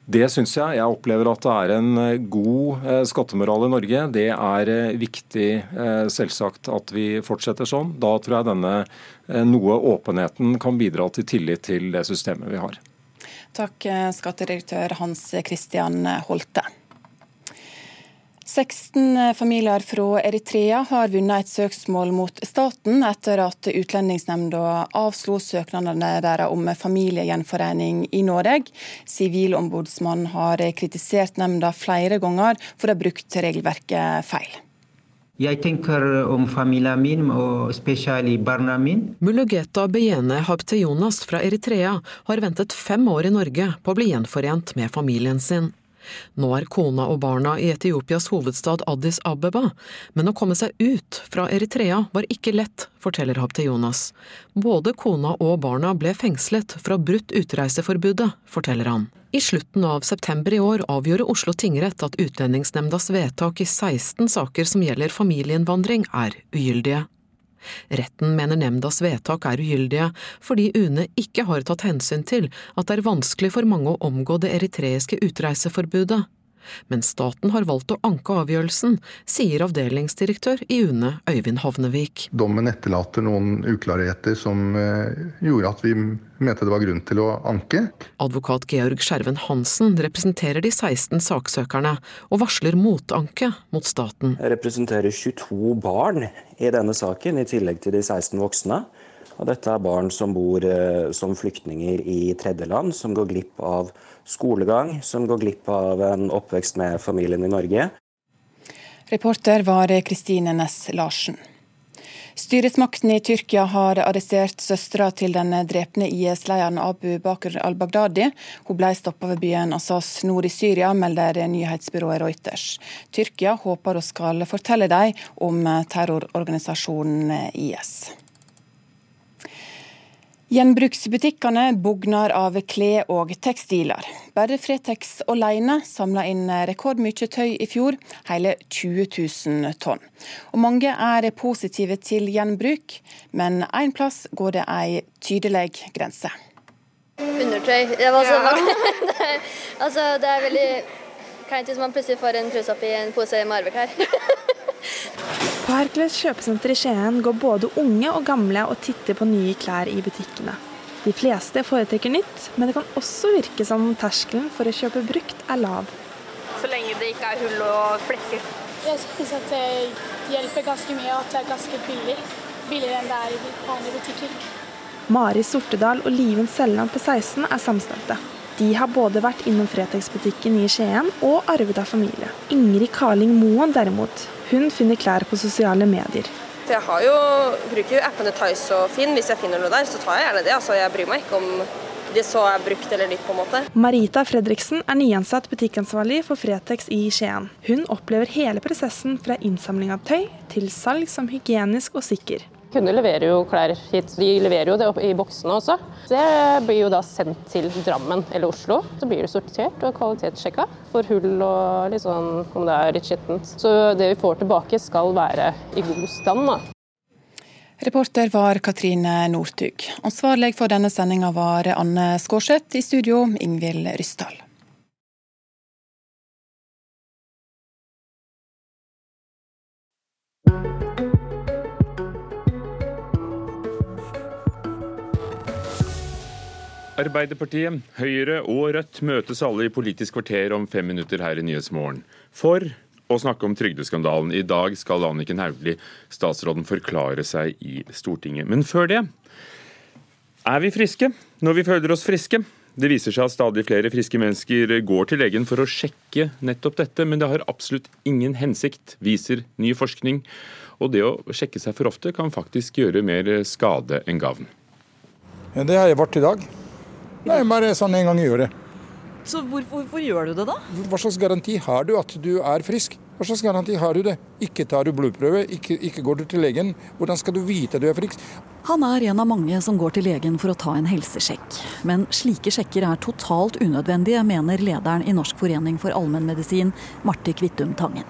Det syns jeg. Jeg opplever at det er en god skattemoral i Norge. Det er viktig selvsagt at vi fortsetter sånn. Da tror jeg denne noe åpenheten kan bidra til tillit til det systemet vi har. Takk, eh, skattedirektør Hans Christian Holte. 16 eh, familier fra Eritrea har vunnet et søksmål mot staten etter at Utlendingsnemnda avslo søknadene deres om familiegjenforening i Norge. Sivilombudsmannen har kritisert nemnda flere ganger for å ha brukt regelverket feil. Jeg tenker om familien min, og spesielt barna mine. Mulugeta Beyene Habtejonas fra Eritrea har ventet fem år i Norge på å bli gjenforent med familien sin. Nå er kona og barna i Etiopias hovedstad Addis Abeba, men å komme seg ut fra Eritrea var ikke lett, forteller Habtejonas. Både kona og barna ble fengslet ha brutt utreiseforbudet, forteller han. I slutten av september i år avgjorde Oslo tingrett at Utlendingsnemndas vedtak i 16 saker som gjelder familieinnvandring, er ugyldige. Retten mener nemndas vedtak er ugyldige fordi UNE ikke har tatt hensyn til at det er vanskelig for mange å omgå det eritreiske utreiseforbudet. Men staten har valgt å anke avgjørelsen, sier avdelingsdirektør i UNE Øyvind Havnevik. Dommen etterlater noen uklarheter som eh, gjorde at vi mente det var grunn til å anke. Advokat Georg Skjerven Hansen representerer de 16 saksøkerne, og varsler motanke mot staten. Jeg representerer 22 barn i denne saken, i tillegg til de 16 voksne. Og dette er barn som bor eh, som flyktninger i tredjeland, som går glipp av skolegang, som går glipp av en oppvekst med familien i Norge. Reporter var Kristine Næss Larsen. Styresmakten i Tyrkia har arrestert søstera til den drepne IS-lederen Abu Bakr al-Baghdadi. Hun ble stoppa ved byen Assas nord i Syria, melder nyhetsbyrået Reuters. Tyrkia håper hun skal fortelle dem om terrororganisasjonen IS. Gjenbruksbutikkene bugner av klær og tekstiler. Bare Fretex alene samla inn rekordmye tøy i fjor, hele 20 000 tonn. Og mange er positive til gjenbruk, men én plass går det ei tydelig grense. Undertøy. Det, var så, det, er, altså, det er veldig kleint hvis man plutselig får en truse oppi en pose med arveklær. På Hercules kjøpesenter i Skien går både unge og gamle og titter på nye klær i butikkene. De fleste foretrekker nytt, men det kan også virke som terskelen for å kjøpe brukt er lav. Så lenge det ikke er hull og flekker. Jeg syns at det hjelper ganske mye, og at det er ganske billig. Billigere enn det er i vanlige butikker. Mari Sortedal og Liven Selland på 16 er samstemte. De har både vært innom Fretex-butikken i Skien og arvet av familie. Ingrid Karling Moen derimot, hun finner klær på sosiale medier. Jeg har jo, bruker jo appene Tice og Finn. Hvis jeg finner noe der, så tar jeg gjerne det. Altså, jeg bryr meg ikke om det så er brukt eller nytt. på en måte. Marita Fredriksen er nyansatt butikkansvarlig for Fretex i Skien. Hun opplever hele prosessen fra innsamling av tøy til salg som hygienisk og sikker. Kunder leverer jo klær hit, de leverer jo det i boksene også. Det blir jo da sendt til Drammen eller Oslo. Så blir det sortert og kvalitetssjekka for hull og litt sånn om det er litt skittent. Så det vi får tilbake skal være i god stand. da. Reporter var Katrine Northug. Ansvarlig for denne sendinga var Anne Skårseth. I studio Ingvild Ryssdal. Arbeiderpartiet, Høyre og Rødt møtes alle i Politisk kvarter om fem minutter her i Nyhetsmorgen. For å snakke om trygdeskandalen. I dag skal Anniken Hauglie, statsråden, forklare seg i Stortinget. Men før det er vi friske når vi føler oss friske. Det viser seg at stadig flere friske mennesker går til legen for å sjekke nettopp dette, men det har absolutt ingen hensikt, viser ny forskning. Og det å sjekke seg for ofte kan faktisk gjøre mer skade enn gavn. Det har jeg vært i dag. Nei, bare sånn en gang i året. Så hvor, hvorfor gjør du det, da? Hva slags garanti har du at du er frisk? Hva slags garanti har du det? Ikke tar du blodprøve, ikke, ikke går du til legen. Hvordan skal du vite du er frisk? Han er en av mange som går til legen for å ta en helsesjekk. Men slike sjekker er totalt unødvendige, mener lederen i Norsk forening for allmennmedisin, Marte Kvittum Tangen.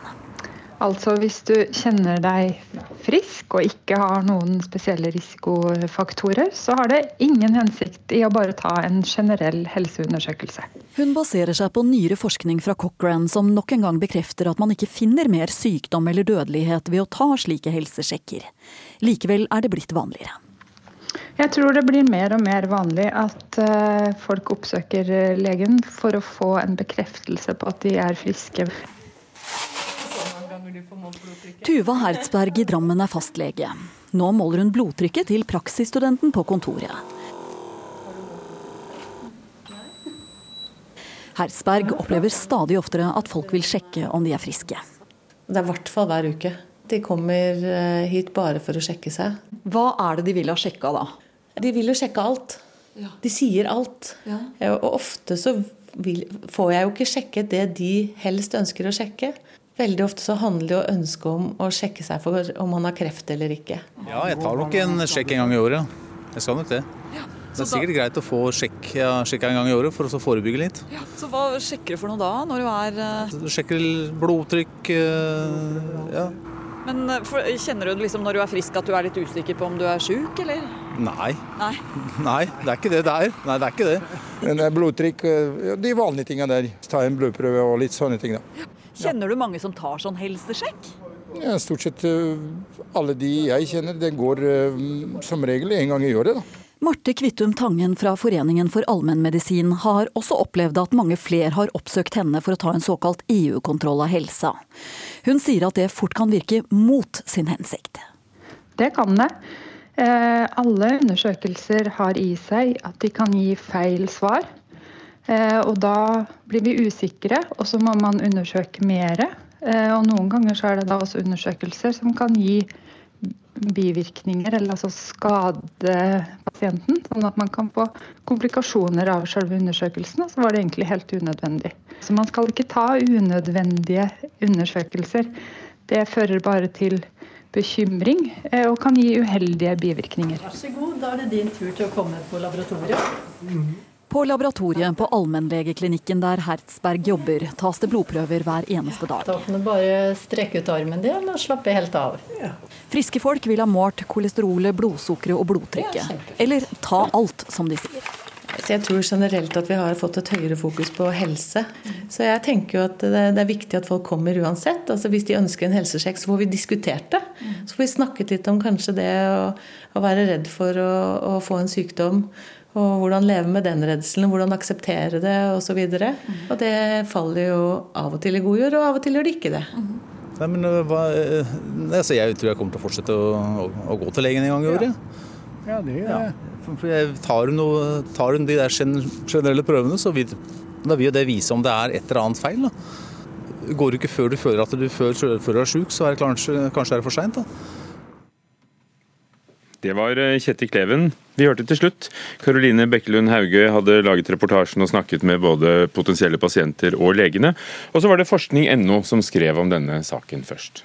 Altså hvis du kjenner deg frisk og ikke har noen spesielle risikofaktorer, så har det ingen hensikt i å bare ta en generell helseundersøkelse. Hun baserer seg på nyere forskning fra Cochrane som nok en gang bekrefter at man ikke finner mer sykdom eller dødelighet ved å ta slike helsesjekker. Likevel er det blitt vanligere. Jeg tror det blir mer og mer vanlig at eh, folk oppsøker legen for å få en bekreftelse på at de er friske. Tuva Hertzberg i Drammen er fastlege. Nå måler hun blodtrykket til praksisstudenten på kontoret. Hersberg opplever stadig oftere at folk vil sjekke om de er friske. Det er i hvert fall hver uke. De kommer eh, hit bare for å sjekke seg. Hva er det de vil ha sjekka da? De vil jo sjekke alt. De sier alt. Ja. Og ofte så vil, får jeg jo ikke sjekket det de helst ønsker å sjekke. Veldig ofte så handler det om ønsket om å sjekke seg for om man har kreft eller ikke. Ja, jeg tar nok en sjekk en gang i året. Jeg skal nok det. Ja, det er sikkert da... greit å få sjekk, ja, sjekka en gang i året for å forebygge litt. Ja, så hva sjekker du for noe da, når du er uh... Du sjekker blodtrykk, uh, ja. Men eh, for, kjenner du liksom når du er frisk at du er litt usikker på om du er sjuk, eller? Nei. Nei. Nei, det er ikke det det er. Nei, det er ikke det. Men blodtrykk, de vanlige tingene der. Ta en blodprøve og litt sånne ting, da. Kjenner du mange som tar sånn helsesjekk? Ja, Stort sett alle de jeg kjenner, det går som regel en gang i året. da. Marte Kvittum Tangen fra Foreningen for allmennmedisin har også opplevd at mange flere har oppsøkt henne for å ta en såkalt EU-kontroll av helsa. Hun sier at det fort kan virke mot sin hensikt. Det kan det. Alle undersøkelser har i seg at de kan gi feil svar. Og da blir vi usikre, og så må man undersøke mer. Og noen ganger så er det da også undersøkelser som kan gi bivirkninger, eller altså skade pasienten. Sånn at man kan få komplikasjoner av selve undersøkelsen. Og så var det egentlig helt unødvendig. Så man skal ikke ta unødvendige undersøkelser. Det fører bare til bekymring og kan gi uheldige bivirkninger. Vær så god, da er det din tur til å komme på laboratoriet. På laboratoriet på allmennlegeklinikken der Hertzberg jobber, tas det blodprøver hver eneste dag. Da kan du bare strekke ut armen din og slappe helt av. Ja. Friske folk vil ha målt kolesterolet, blodsukkeret og blodtrykket. Eller ta alt, som de sier. Jeg tror generelt at vi har fått et høyere fokus på helse. Så jeg tenker jo at det, er viktig at folk kommer uansett. Altså Hvis de ønsker en helsesjekk, så får vi diskutert det. Så får vi snakket litt om kanskje det å, å være redd for å, å, få en sykdom. Og hvordan leve med den redselen, hvordan akseptere det osv. Og, så og det faller jo av og til i god jord, og av og til gjør det ikke det. Nei, men hva, altså Jeg tror jeg kommer til å fortsette å, å, å gå til legen en gang i året. Ja, ja. det gjør jeg. For tar, du noe, tar de der generelle prøvene, så vil, da vil det vise om det er et eller annet feil. Da. Går du ikke før du føler at du før, før du er sjuk, så er det kanskje, kanskje det er for seint. Det var eh, Kjetil Kleven. Vi hørte til slutt. Karoline Bekkelund Hauge hadde laget reportasjen og snakket med både potensielle pasienter og legene. Og så var det forskning.no som skrev om denne saken først.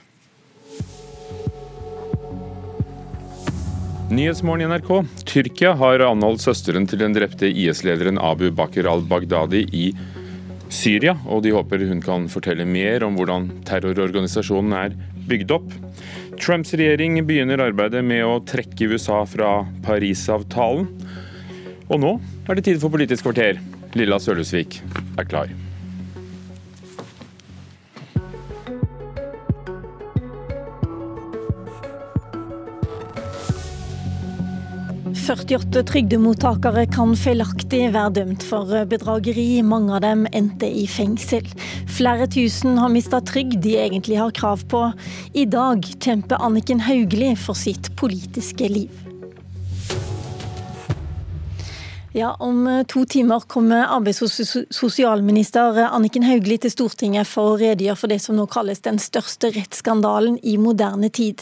Nyhetsmorgen i NRK. Tyrkia har anholdt søsteren til den drepte IS-lederen Abu Bakr al-Baghdadi i Syria, og de håper hun kan fortelle mer om hvordan terrororganisasjonen er bygd opp. Trumps regjering begynner arbeidet med å trekke USA fra Parisavtalen. Og nå er det tid for Politisk kvarter. Lilla Sølhusvik er klar. 48 trygdemottakere kan feilaktig være dømt for bedrageri. Mange av dem endte i fengsel. Flere tusen har mista trygd de egentlig har krav på. I dag kjemper Anniken Hauglie for sitt politiske liv. Ja, Om eh, to timer kommer arbeids- og sosialminister Anniken Hauglie til Stortinget for å redegjøre for det som nå kalles den største rettsskandalen i moderne tid.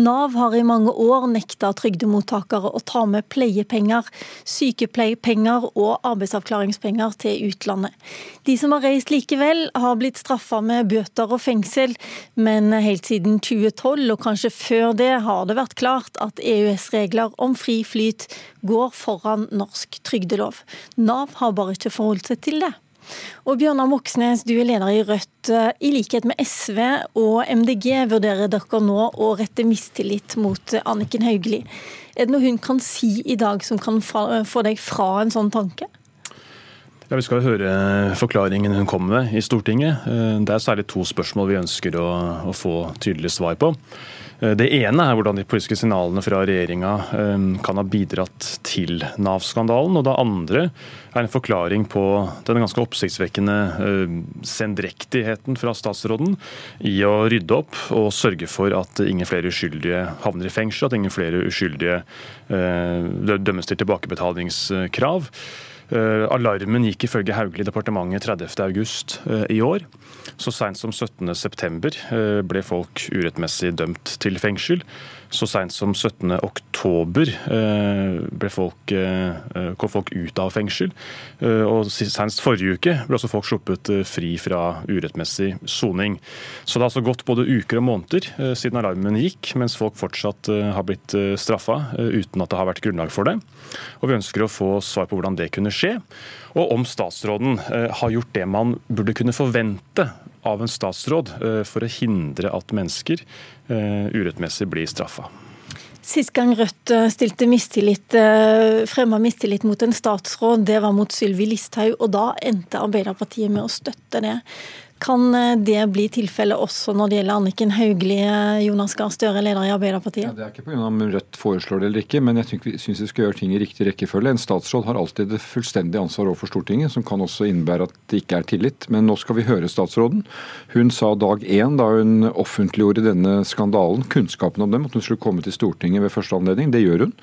Nav har i mange år nekta trygdemottakere å ta med pleiepenger, sykepleiepenger og arbeidsavklaringspenger til utlandet. De som har reist likevel, har blitt straffa med bøter og fengsel, men helt siden 2012, og kanskje før det, har det vært klart at EØS-regler om fri flyt går foran norsk trygdelov. Nav har bare ikke forholdt seg til det. Og Bjørnar Moxnes, du er leder i Rødt. I likhet med SV og MDG vurderer dere nå å rette mistillit mot Anniken Hauglie. Er det noe hun kan si i dag som kan få deg fra en sånn tanke? Ja, Vi skal høre forklaringen hun kom med i Stortinget. Det er særlig to spørsmål vi ønsker å, å få tydelig svar på. Eh, det ene er hvordan de politiske signalene fra regjeringa eh, kan ha bidratt til Nav-skandalen. Og det andre er en forklaring på den ganske oppsiktsvekkende eh, sendrektigheten fra statsråden i å rydde opp og sørge for at ingen flere uskyldige havner i fengsel, at ingen flere uskyldige dømmes til tilbakebetalingskrav. Alarmen gikk ifølge Hauglie departementet 30.8 i år. Så seint som 17.9 eh, ble folk urettmessig dømt til fengsel. Så seint som 17.10 oktober ble folk, eh, kom folk ut av fengsel. Og senest forrige uke ble også folk sluppet fri fra urettmessig soning. Så det har altså gått både uker og måneder siden alarmen gikk, mens folk fortsatt har blitt straffa uten at det har vært grunnlag for det. Og vi ønsker å få svar på hvordan det kunne skje, og om statsråden har gjort det man burde kunne forvente av en statsråd eh, for å hindre at mennesker eh, urettmessig blir straffa. Sist gang Rødt eh, stilte mistillit, fremma mistillit mot en statsråd, det var mot Sylvi Listhaug, og da endte Arbeiderpartiet med å støtte det. Kan eh, det bli tilfellet også når det gjelder Anniken Hauglie, Jonas Gahr Støre, leder i Arbeiderpartiet? Ja, det er ikke pga. om Rødt foreslår det eller ikke, men jeg syns vi skal gjøre ting i riktig rekkefølge. En statsråd har alltid det fullstendige ansvar overfor Stortinget, som kan også innebære at det ikke er tillit. Men nå skal vi høre statsråden. Hun sa dag én, da hun offentliggjorde denne skandalen, kunnskapen om dem, at hun skulle komme til Stortinget ved første anledning. Det gjør hun.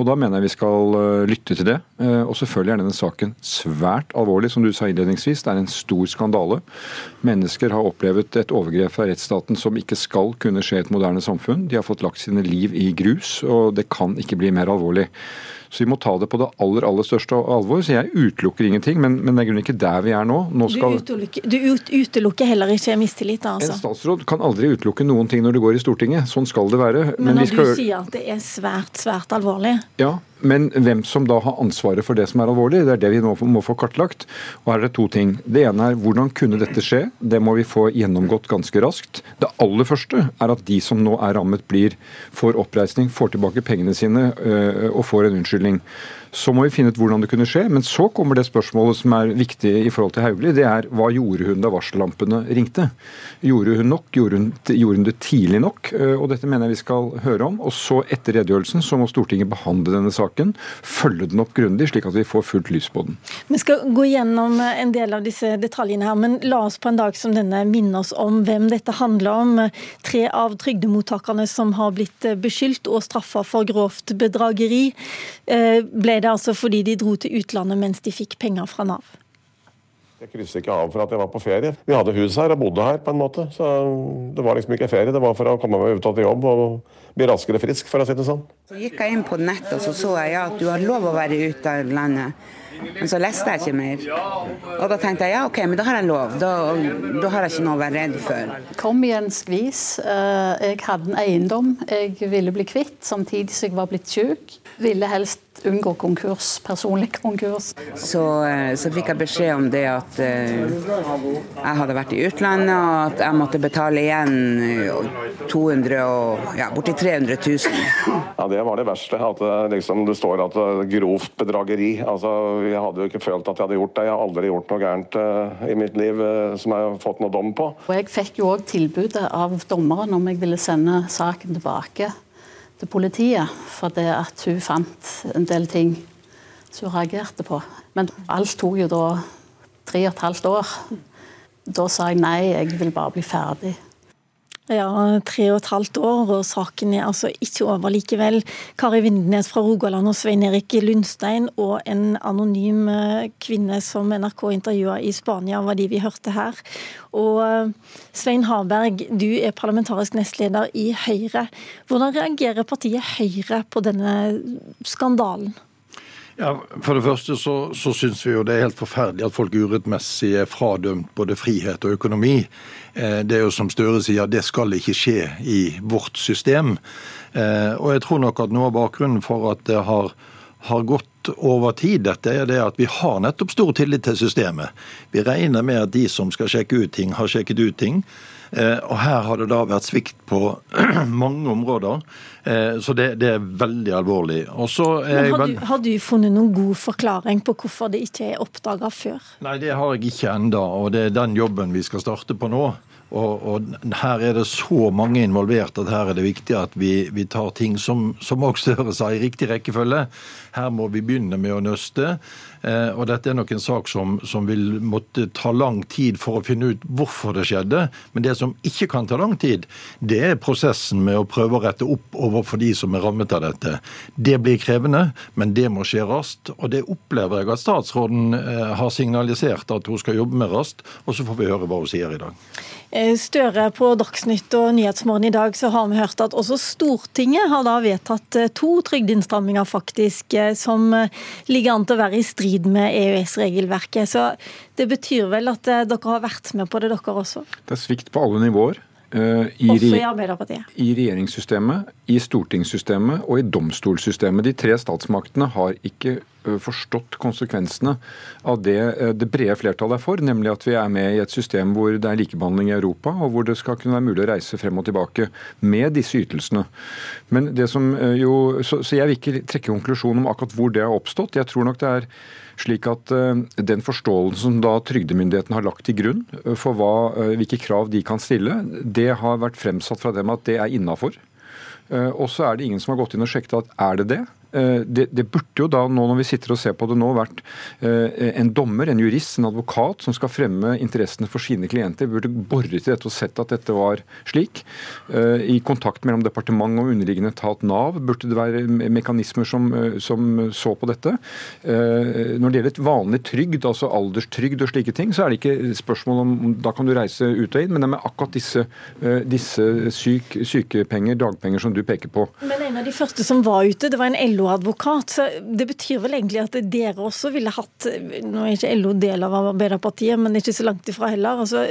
Og Da mener jeg vi skal eh, lytte til det. Eh, og selvfølgelig er denne saken svært alvorlig, som du sa innledningsvis. Det er en stor skandale. Mennesker har opplevd et overgrep fra rettsstaten som ikke skal kunne skje i et moderne samfunn. De har fått lagt sine liv i grus, og det kan ikke bli mer alvorlig. Så vi må ta det på det aller aller største alvor. Så jeg utelukker ingenting, men, men det er ikke der vi er nå. nå skal... Du, utelukker, du utelukker heller ikke mistillit, altså? En statsråd kan aldri utelukke noen ting når det går i Stortinget. Sånn skal det være. Men, men når skal... du sier at det er svært, svært alvorlig? Ja, men hvem som da har ansvaret for det som er alvorlig, det er det vi nå må få kartlagt. Og her er det to ting. Det ene er hvordan kunne dette skje? Det må vi få gjennomgått ganske raskt. Det aller første er at de som nå er rammet, blir, får oppreisning, får tilbake pengene sine øh, og får en unnskyldning. Så må vi finne ut hvordan det kunne skje. Men så kommer det spørsmålet som er viktig i forhold til Hauglie. Det er hva gjorde hun da varsellampene ringte? Gjorde hun nok? Gjorde hun, gjorde hun det tidlig nok? Eh, og dette mener jeg vi skal høre om. Og så etter redegjørelsen så må Stortinget behandle denne saken, følge den opp grundig, slik at vi får fullt lys på den. Vi skal gå gjennom en del av disse detaljene her, men la oss på en dag som denne minne oss om hvem dette handler om. Tre av trygdemottakerne som har blitt beskyldt og straffa for grovt bedrageri, eh, ble det altså fordi de dro til utlandet mens de fikk penger fra Nav. Jeg krysset ikke av for at jeg var på ferie. Vi hadde hus her og bodde her, på en måte. Så det var liksom ikke ferie. Det var for å komme meg ut til jobb og bli raskere frisk, for å si det sånn. Så gikk jeg inn på nettet og så så jeg ja, at du har lov å være ute av landet. Men så leste jeg ikke mer. Og da tenkte jeg ja, OK, men da har jeg lov. Da, da har jeg ikke noe å være redd for. Kom i en skvis. Eh, jeg hadde en eiendom jeg ville bli kvitt, samtidig som jeg var blitt syk. Ville helst unngå konkurs, personlig konkurs. Så, eh, så fikk jeg beskjed om det at uh, jeg hadde vært i utlandet, og at jeg måtte betale igjen 200 og, ja, borti 300 000. Ja, Det var det verste. At det, liksom, det står at grovt bedrageri. Altså, Jeg hadde jo ikke følt at jeg hadde gjort det. Jeg har aldri gjort noe gærent uh, i mitt liv uh, som jeg har fått noe dom på. Og Jeg fikk jo òg tilbudet av dommeren om jeg ville sende saken tilbake til politiet for det at hun fant en del ting som hun reagerte på. Men alt tok jo da tre og et halvt år. Da sa jeg nei, jeg vil bare bli ferdig. Ja, tre og et halvt år, og saken er altså ikke over likevel. Kari Vindnes fra Rogaland og Svein Erik Lundstein og en anonym eh, kvinne som NRK intervjua i Spania, var de vi hørte her. Og eh, Svein Harberg, du er parlamentarisk nestleder i Høyre. Hvordan reagerer partiet Høyre på denne skandalen? Ja, For det første så, så syns vi jo det er helt forferdelig at folk urettmessig er fradømt både frihet og økonomi. Eh, det er jo som Støre sier, det skal ikke skje i vårt system. Eh, og jeg tror nok at noe av bakgrunnen for at det har, har gått over tid, dette er det at vi har nettopp stor tillit til systemet. Vi regner med at de som skal sjekke ut ting, har sjekket ut ting. Eh, og her har det da vært svikt på mange områder. Eh, så det, det er veldig alvorlig. Men har du, har du, funnet noen god forklaring på hvorfor det ikke er oppdaga før? Nei, det har jeg ikke enda, og det er den jobben vi skal starte på nå. Og, og, her er det så mange involvert at her er det viktig at vi, vi tar ting som, som også hører seg i riktig rekkefølge. Her må vi begynne med å nøste. Eh, og dette er nok en sak som, som, vil måtte ta lang tid for å finne ut hvorfor det skjedde. Men det som ikke kan ta lang tid, det er prosessen med å prøve å rette opp overfor de som er rammet av dette. Det blir krevende, men det må skje raskt. Og det opplever jeg at statsråden eh, har signalisert at hun skal jobbe med raskt. Og så får vi høre hva hun sier i dag. Eh, Støre på Dagsnytt og Nyhetsmorgen i dag så har vi hørt at også Stortinget har da vedtatt to trygdeinnstramminger faktisk, som ligger an til å være i strid strid med EØS-regelverket. Så det betyr vel at eh, dere har vært med på det, dere også? Det er svikt på alle nivåer. Uh, i, Også i Arbeiderpartiet? I regjeringssystemet, i stortingssystemet og i domstolssystemet. De tre statsmaktene har ikke uh, forstått konsekvensene av det uh, det brede flertallet er for, nemlig at vi er med i et system hvor det er likebehandling i Europa, og hvor det skal kunne være mulig å reise frem og tilbake med disse ytelsene. Men det som jo, så, så jeg vil ikke trekke konklusjon om akkurat hvor det har oppstått. Jeg tror nok det er slik at eh, Den forståelsen som da trygdemyndighetene har lagt til grunn eh, for hva, eh, hvilke krav de kan stille, det har vært fremsatt fra dem at det er innafor. Og så er det ingen som har gått inn og sjekket at er det det. Eh, det, det, burde jo da, nå når vi sitter og ser på det nå, vært eh, en dommer, en jurist, en advokat som skal fremme interessene for sine klienter, burde boret i dette og sett at dette var slik. Eh, I kontakt mellom departement og underliggende etat Nav burde det være mekanismer som, som, så på dette. Når det gjelder vanlig trygd, altså alderstrygd og slike ting, så er det ikke spørsmål om Da kan du reise ut og inn, men det er med akkurat disse, disse syk, sykepenger, dagpenger, som du peker på. Men en av de første som var ute, det var en LO LO-advokat. så Det betyr vel egentlig at dere også ville hatt Nå er ikke LO del av Arbeiderpartiet, men ikke så langt ifra heller. altså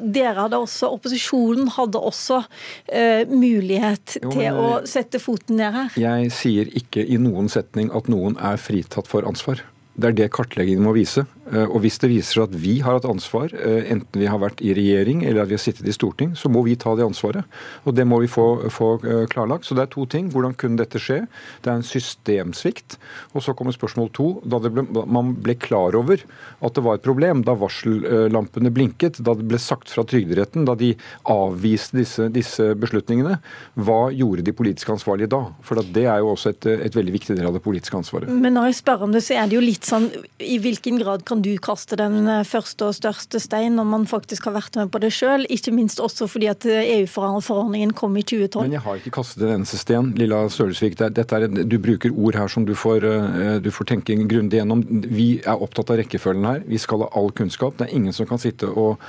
Dere hadde også, opposisjonen hadde også uh, mulighet jo, til å sette foten ned her. Jeg sier ikke i noen setning at noen er fritatt for ansvar. Det er det kartleggingen må vise. Eh, og Hvis det viser seg at vi har hatt ansvar, eh, enten vi har vært i regjering eller at vi har sittet i storting, så må vi ta det ansvaret. Og Det må vi få, få eh, klarlagt. Så det er to ting. Hvordan kunne dette skje? Det er en systemsvikt. Og så kommer spørsmål to. Da ble, man ble klar over at det var et problem, da varsellampene blinket, da det ble sagt fra Trygderetten, da de avviste disse, disse beslutningene, hva gjorde de politisk ansvarlige da? For det er jo også et, et veldig viktig del av det politiske ansvaret. Men når jeg spør om det, så er det jo litt sånn I hvilken grad kan du kaste den eh, første og største stein når man faktisk har vært med på det sjøl? Ikke minst også fordi at EU-forordningen kom i 2012. Men jeg har ikke kastet en eneste sten, Lilla Sølesvik. Du bruker ord her som du får, eh, du får tenke grundig gjennom. Vi er opptatt av rekkefølgen her. Vi skal ha all kunnskap. Det er ingen som kan sitte og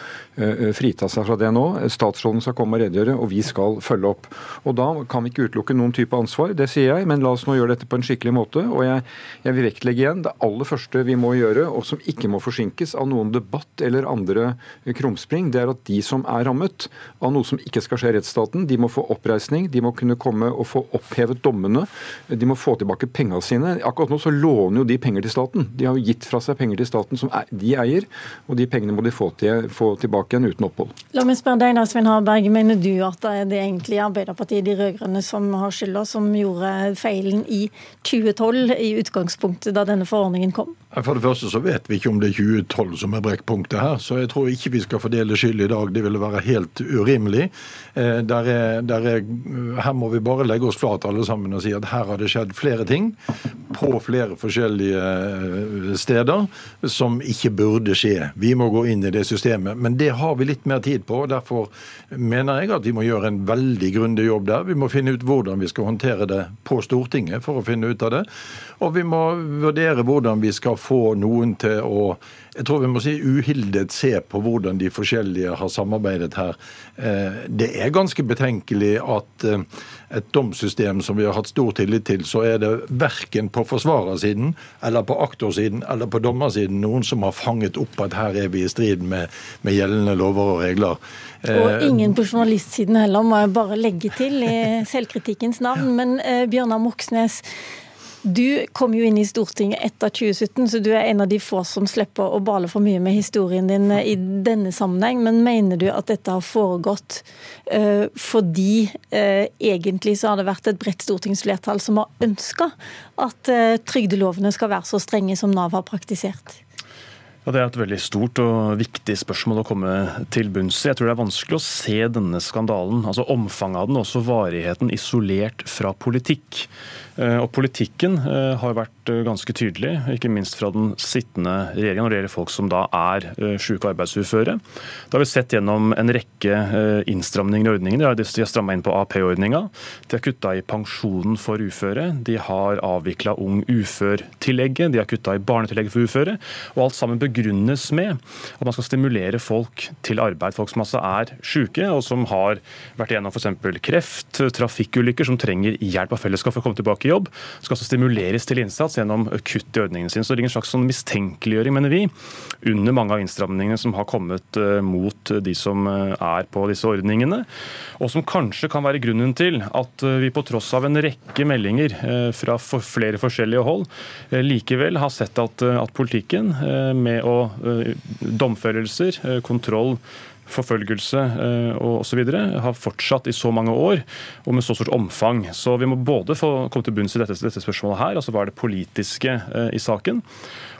frita seg fra det nå. Statsråden skal komme og redegjøre, og vi skal følge opp. Og Da kan vi ikke utelukke noen type ansvar, det sier jeg, men la oss nå gjøre dette på en skikkelig måte. og jeg, jeg vil vektlegge igjen det aller første vi må gjøre, og som ikke må forsinkes av noen debatt eller andre krumspring, det er at de som er rammet av noe som ikke skal skje i rettsstaten, de må få oppreisning, de må kunne komme og få opphevet dommene, de må få tilbake pengene sine. Akkurat nå så låner jo de penger til staten. De har jo gitt fra seg penger til staten som de eier, og de pengene må de få, til, få tilbake igjen uten opphold. La meg spørre deg da, Svein Harberg. Mener du at det er det egentlig Arbeiderpartiet, de rød-grønne, som har skylda, som gjorde feilen i 2012 i utgangspunktet da denne forordningen kom? For det første så vet vi ikke om det er 2012 som er brekkpunktet her, så jeg tror ikke vi skal fordele skyld i dag. Det ville være helt urimelig. Eh, der er, der er, her må vi bare legge oss flat alle sammen og si at her har det skjedd flere ting på flere forskjellige eh, steder som ikke burde skje. Vi må gå inn i det systemet. Men det har vi litt mer tid på. og Derfor mener jeg at vi må gjøre en veldig grundig jobb der. Vi må finne ut hvordan vi skal håndtere det på Stortinget for å finne ut av det. Og vi må vurdere hvordan vi skal få noen til å jeg tror vi må si uhildet se på hvordan de forskjellige har samarbeidet her. Eh, det er ganske betenkelig at eh, et domssystem som vi har hatt stor tillit til, så er det verken på forsvarersiden eller på aktorsiden eller på dommersiden noen som har fanget opp at her er vi i strid med, med gjeldende lover og regler. Og eh, ingen på journalistsiden heller, må jeg bare legge til i selvkritikkens navn. Men Bjørnar Moxnes, du kom jo inn i Stortinget etter 2017, så du er en av de få som slipper å bale for mye med historien din eh, i denne sammenheng. Men mener du at dette har foregått uh, fordi uh, egentlig så har det vært et bredt stortingsflertall som har ønska at uh, trygdelovene skal være så strenge som Nav har praktisert? Ja, Det er et veldig stort og viktig spørsmål å komme til bunns i. Jeg tror det er vanskelig å se denne skandalen, altså omfanget av den, også varigheten, isolert fra politikk. Eh, og Politikken eh, har vært ganske tydelig, ikke minst fra den sittende regjeringen, når det gjelder folk som da er syke og arbeidsuføre. Da har vi sett gjennom en rekke innstramninger i ordningene. De har stramma inn på AP-ordninga, De har kutta i pensjonen for uføre. De har avvikla ung ufør-tillegget. De har kutta i barnetillegget for uføre. Og alt sammen begrunnes med at man skal stimulere folk til arbeid. Folk som altså er syke, og som har vært igjennom f.eks. kreft, trafikkulykker, som trenger hjelp av fellesskap for å komme tilbake i jobb, skal altså stimuleres til innsats gjennom kutt i ordningene sine. Så det ligger en slags sånn mistenkeliggjøring, mener vi, under mange av innstramningene som har kommet eh, mot de som eh, er på disse ordningene, og som kanskje kan være grunnen til at eh, vi på tross av en rekke meldinger fra flere forskjellige hold likevel har sett at, at politikken med å domfellelser, kontroll forfølgelse eh, og osv. har fortsatt i så mange år og med så stort omfang. Så vi må både få komme til bunns i dette, dette spørsmålet her, altså hva er det politiske eh, i saken,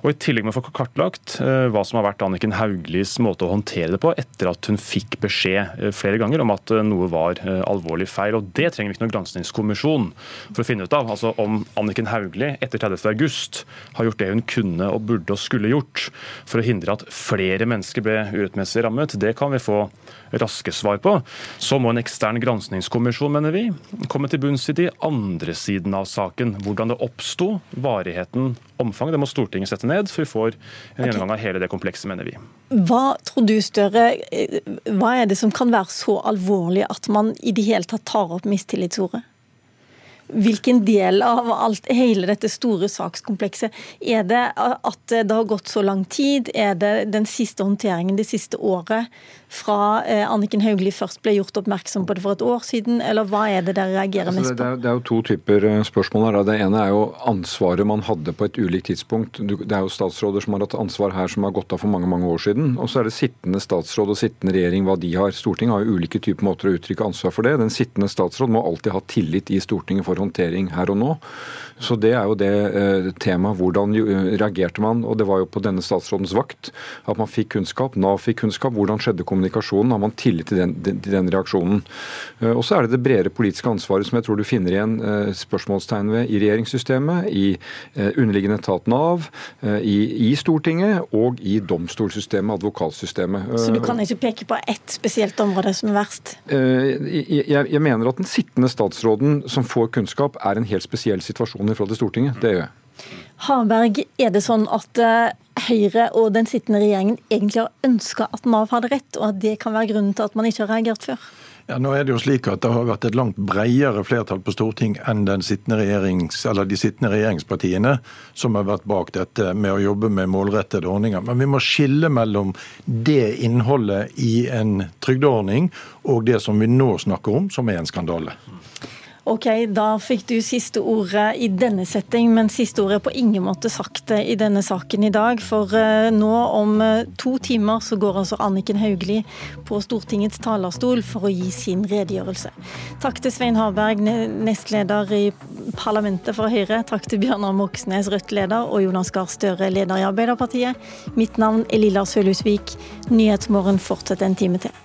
og i tillegg må vi få kartlagt eh, hva som har vært Anniken Hauglies måte å håndtere det på etter at hun fikk beskjed flere ganger om at noe var alvorlig feil. Og Det trenger vi ikke noen granskingskommisjon for å finne ut av. Altså Om Anniken Hauglie etter 30.8 har gjort det hun kunne og burde og skulle gjort for å hindre at flere mennesker ble urettmessig rammet, det kan vi få raske svar på. Så må en ekstern granskingskommisjon, mener vi, komme til bunns i de andre siden av saken. Hvordan det oppsto, varigheten, omfanget. Det må Stortinget sette ned, for vi får en gjennomgang av hele det komplekset, mener vi. Hva tror du, Støre, hva er det som kan være så alvorlig at man i det hele tatt tar opp mistillitsordet? hvilken del av alt, hele dette store sakskomplekset er det at det har gått så lang tid? Er det den siste håndteringen det siste året fra eh, Anniken Hauglie først ble gjort oppmerksom på det for et år siden, eller hva er det dere reagerer altså, mest på? Det er, det er, jo to typer eh, spørsmål her. Det ene er jo ansvaret man hadde på et ulikt tidspunkt. Det er jo statsråder som har hatt ansvar her som har gått av for mange mange år siden. Og så er det sittende statsråd og sittende regjering hva de har. Stortinget har jo ulike typer måter å uttrykke ansvar for det. Den sittende statsråd må alltid ha tillit i Stortinget for håndtering her og nå. Så det er jo det eh, temaet. Hvordan reagerte man? Og det var jo på denne statsrådens vakt at man fikk kunnskap. Nav fikk kunnskap. Hvordan skjedde kommunikasjonen? Har man tillit til den, til den reaksjonen? Eh, og så er det det bredere politiske ansvaret som jeg tror du finner igjen eh, spørsmålstegn ved i regjeringssystemet, i underliggende etat Nav, i, i Stortinget og i domstolssystemet, advokatsystemet. Så du kan ikke peke på ett spesielt område som er verst? Jeg, jeg mener at den sittende statsråden som får kunnskap, er en helt spesiell situasjon i forhold til Stortinget. Det gjør jeg. Harberg, er det sånn at eh, Høyre og den sittende regjeringen egentlig har ønska at Nav hadde rett, og at det kan være grunnen til at man ikke har reagert før? Ja, nå er Det jo slik at det har vært et langt bredere flertall på Storting enn sittende de sittende regjeringspartiene som har vært bak dette med å jobbe med målrettede ordninger. Men vi må skille mellom det innholdet i en trygdeordning og det som vi nå snakker om, som er en skandale. Ok, Da fikk du siste ordet i denne setting, men siste ordet er på ingen måte sagt i denne saken i dag. For eh, nå om eh, to timer så går altså Anniken Hauglie på Stortingets talerstol for å gi sin redegjørelse. Takk til Svein Harberg, nestleder i parlamentet for Høyre. Takk til Bjørnar Moxnes, Rødt-leder, og Jonas Gahr Støre, leder i Arbeiderpartiet. Mitt navn er Lilla Sølhusvik. Nyhetsmorgen fortsetter en time til.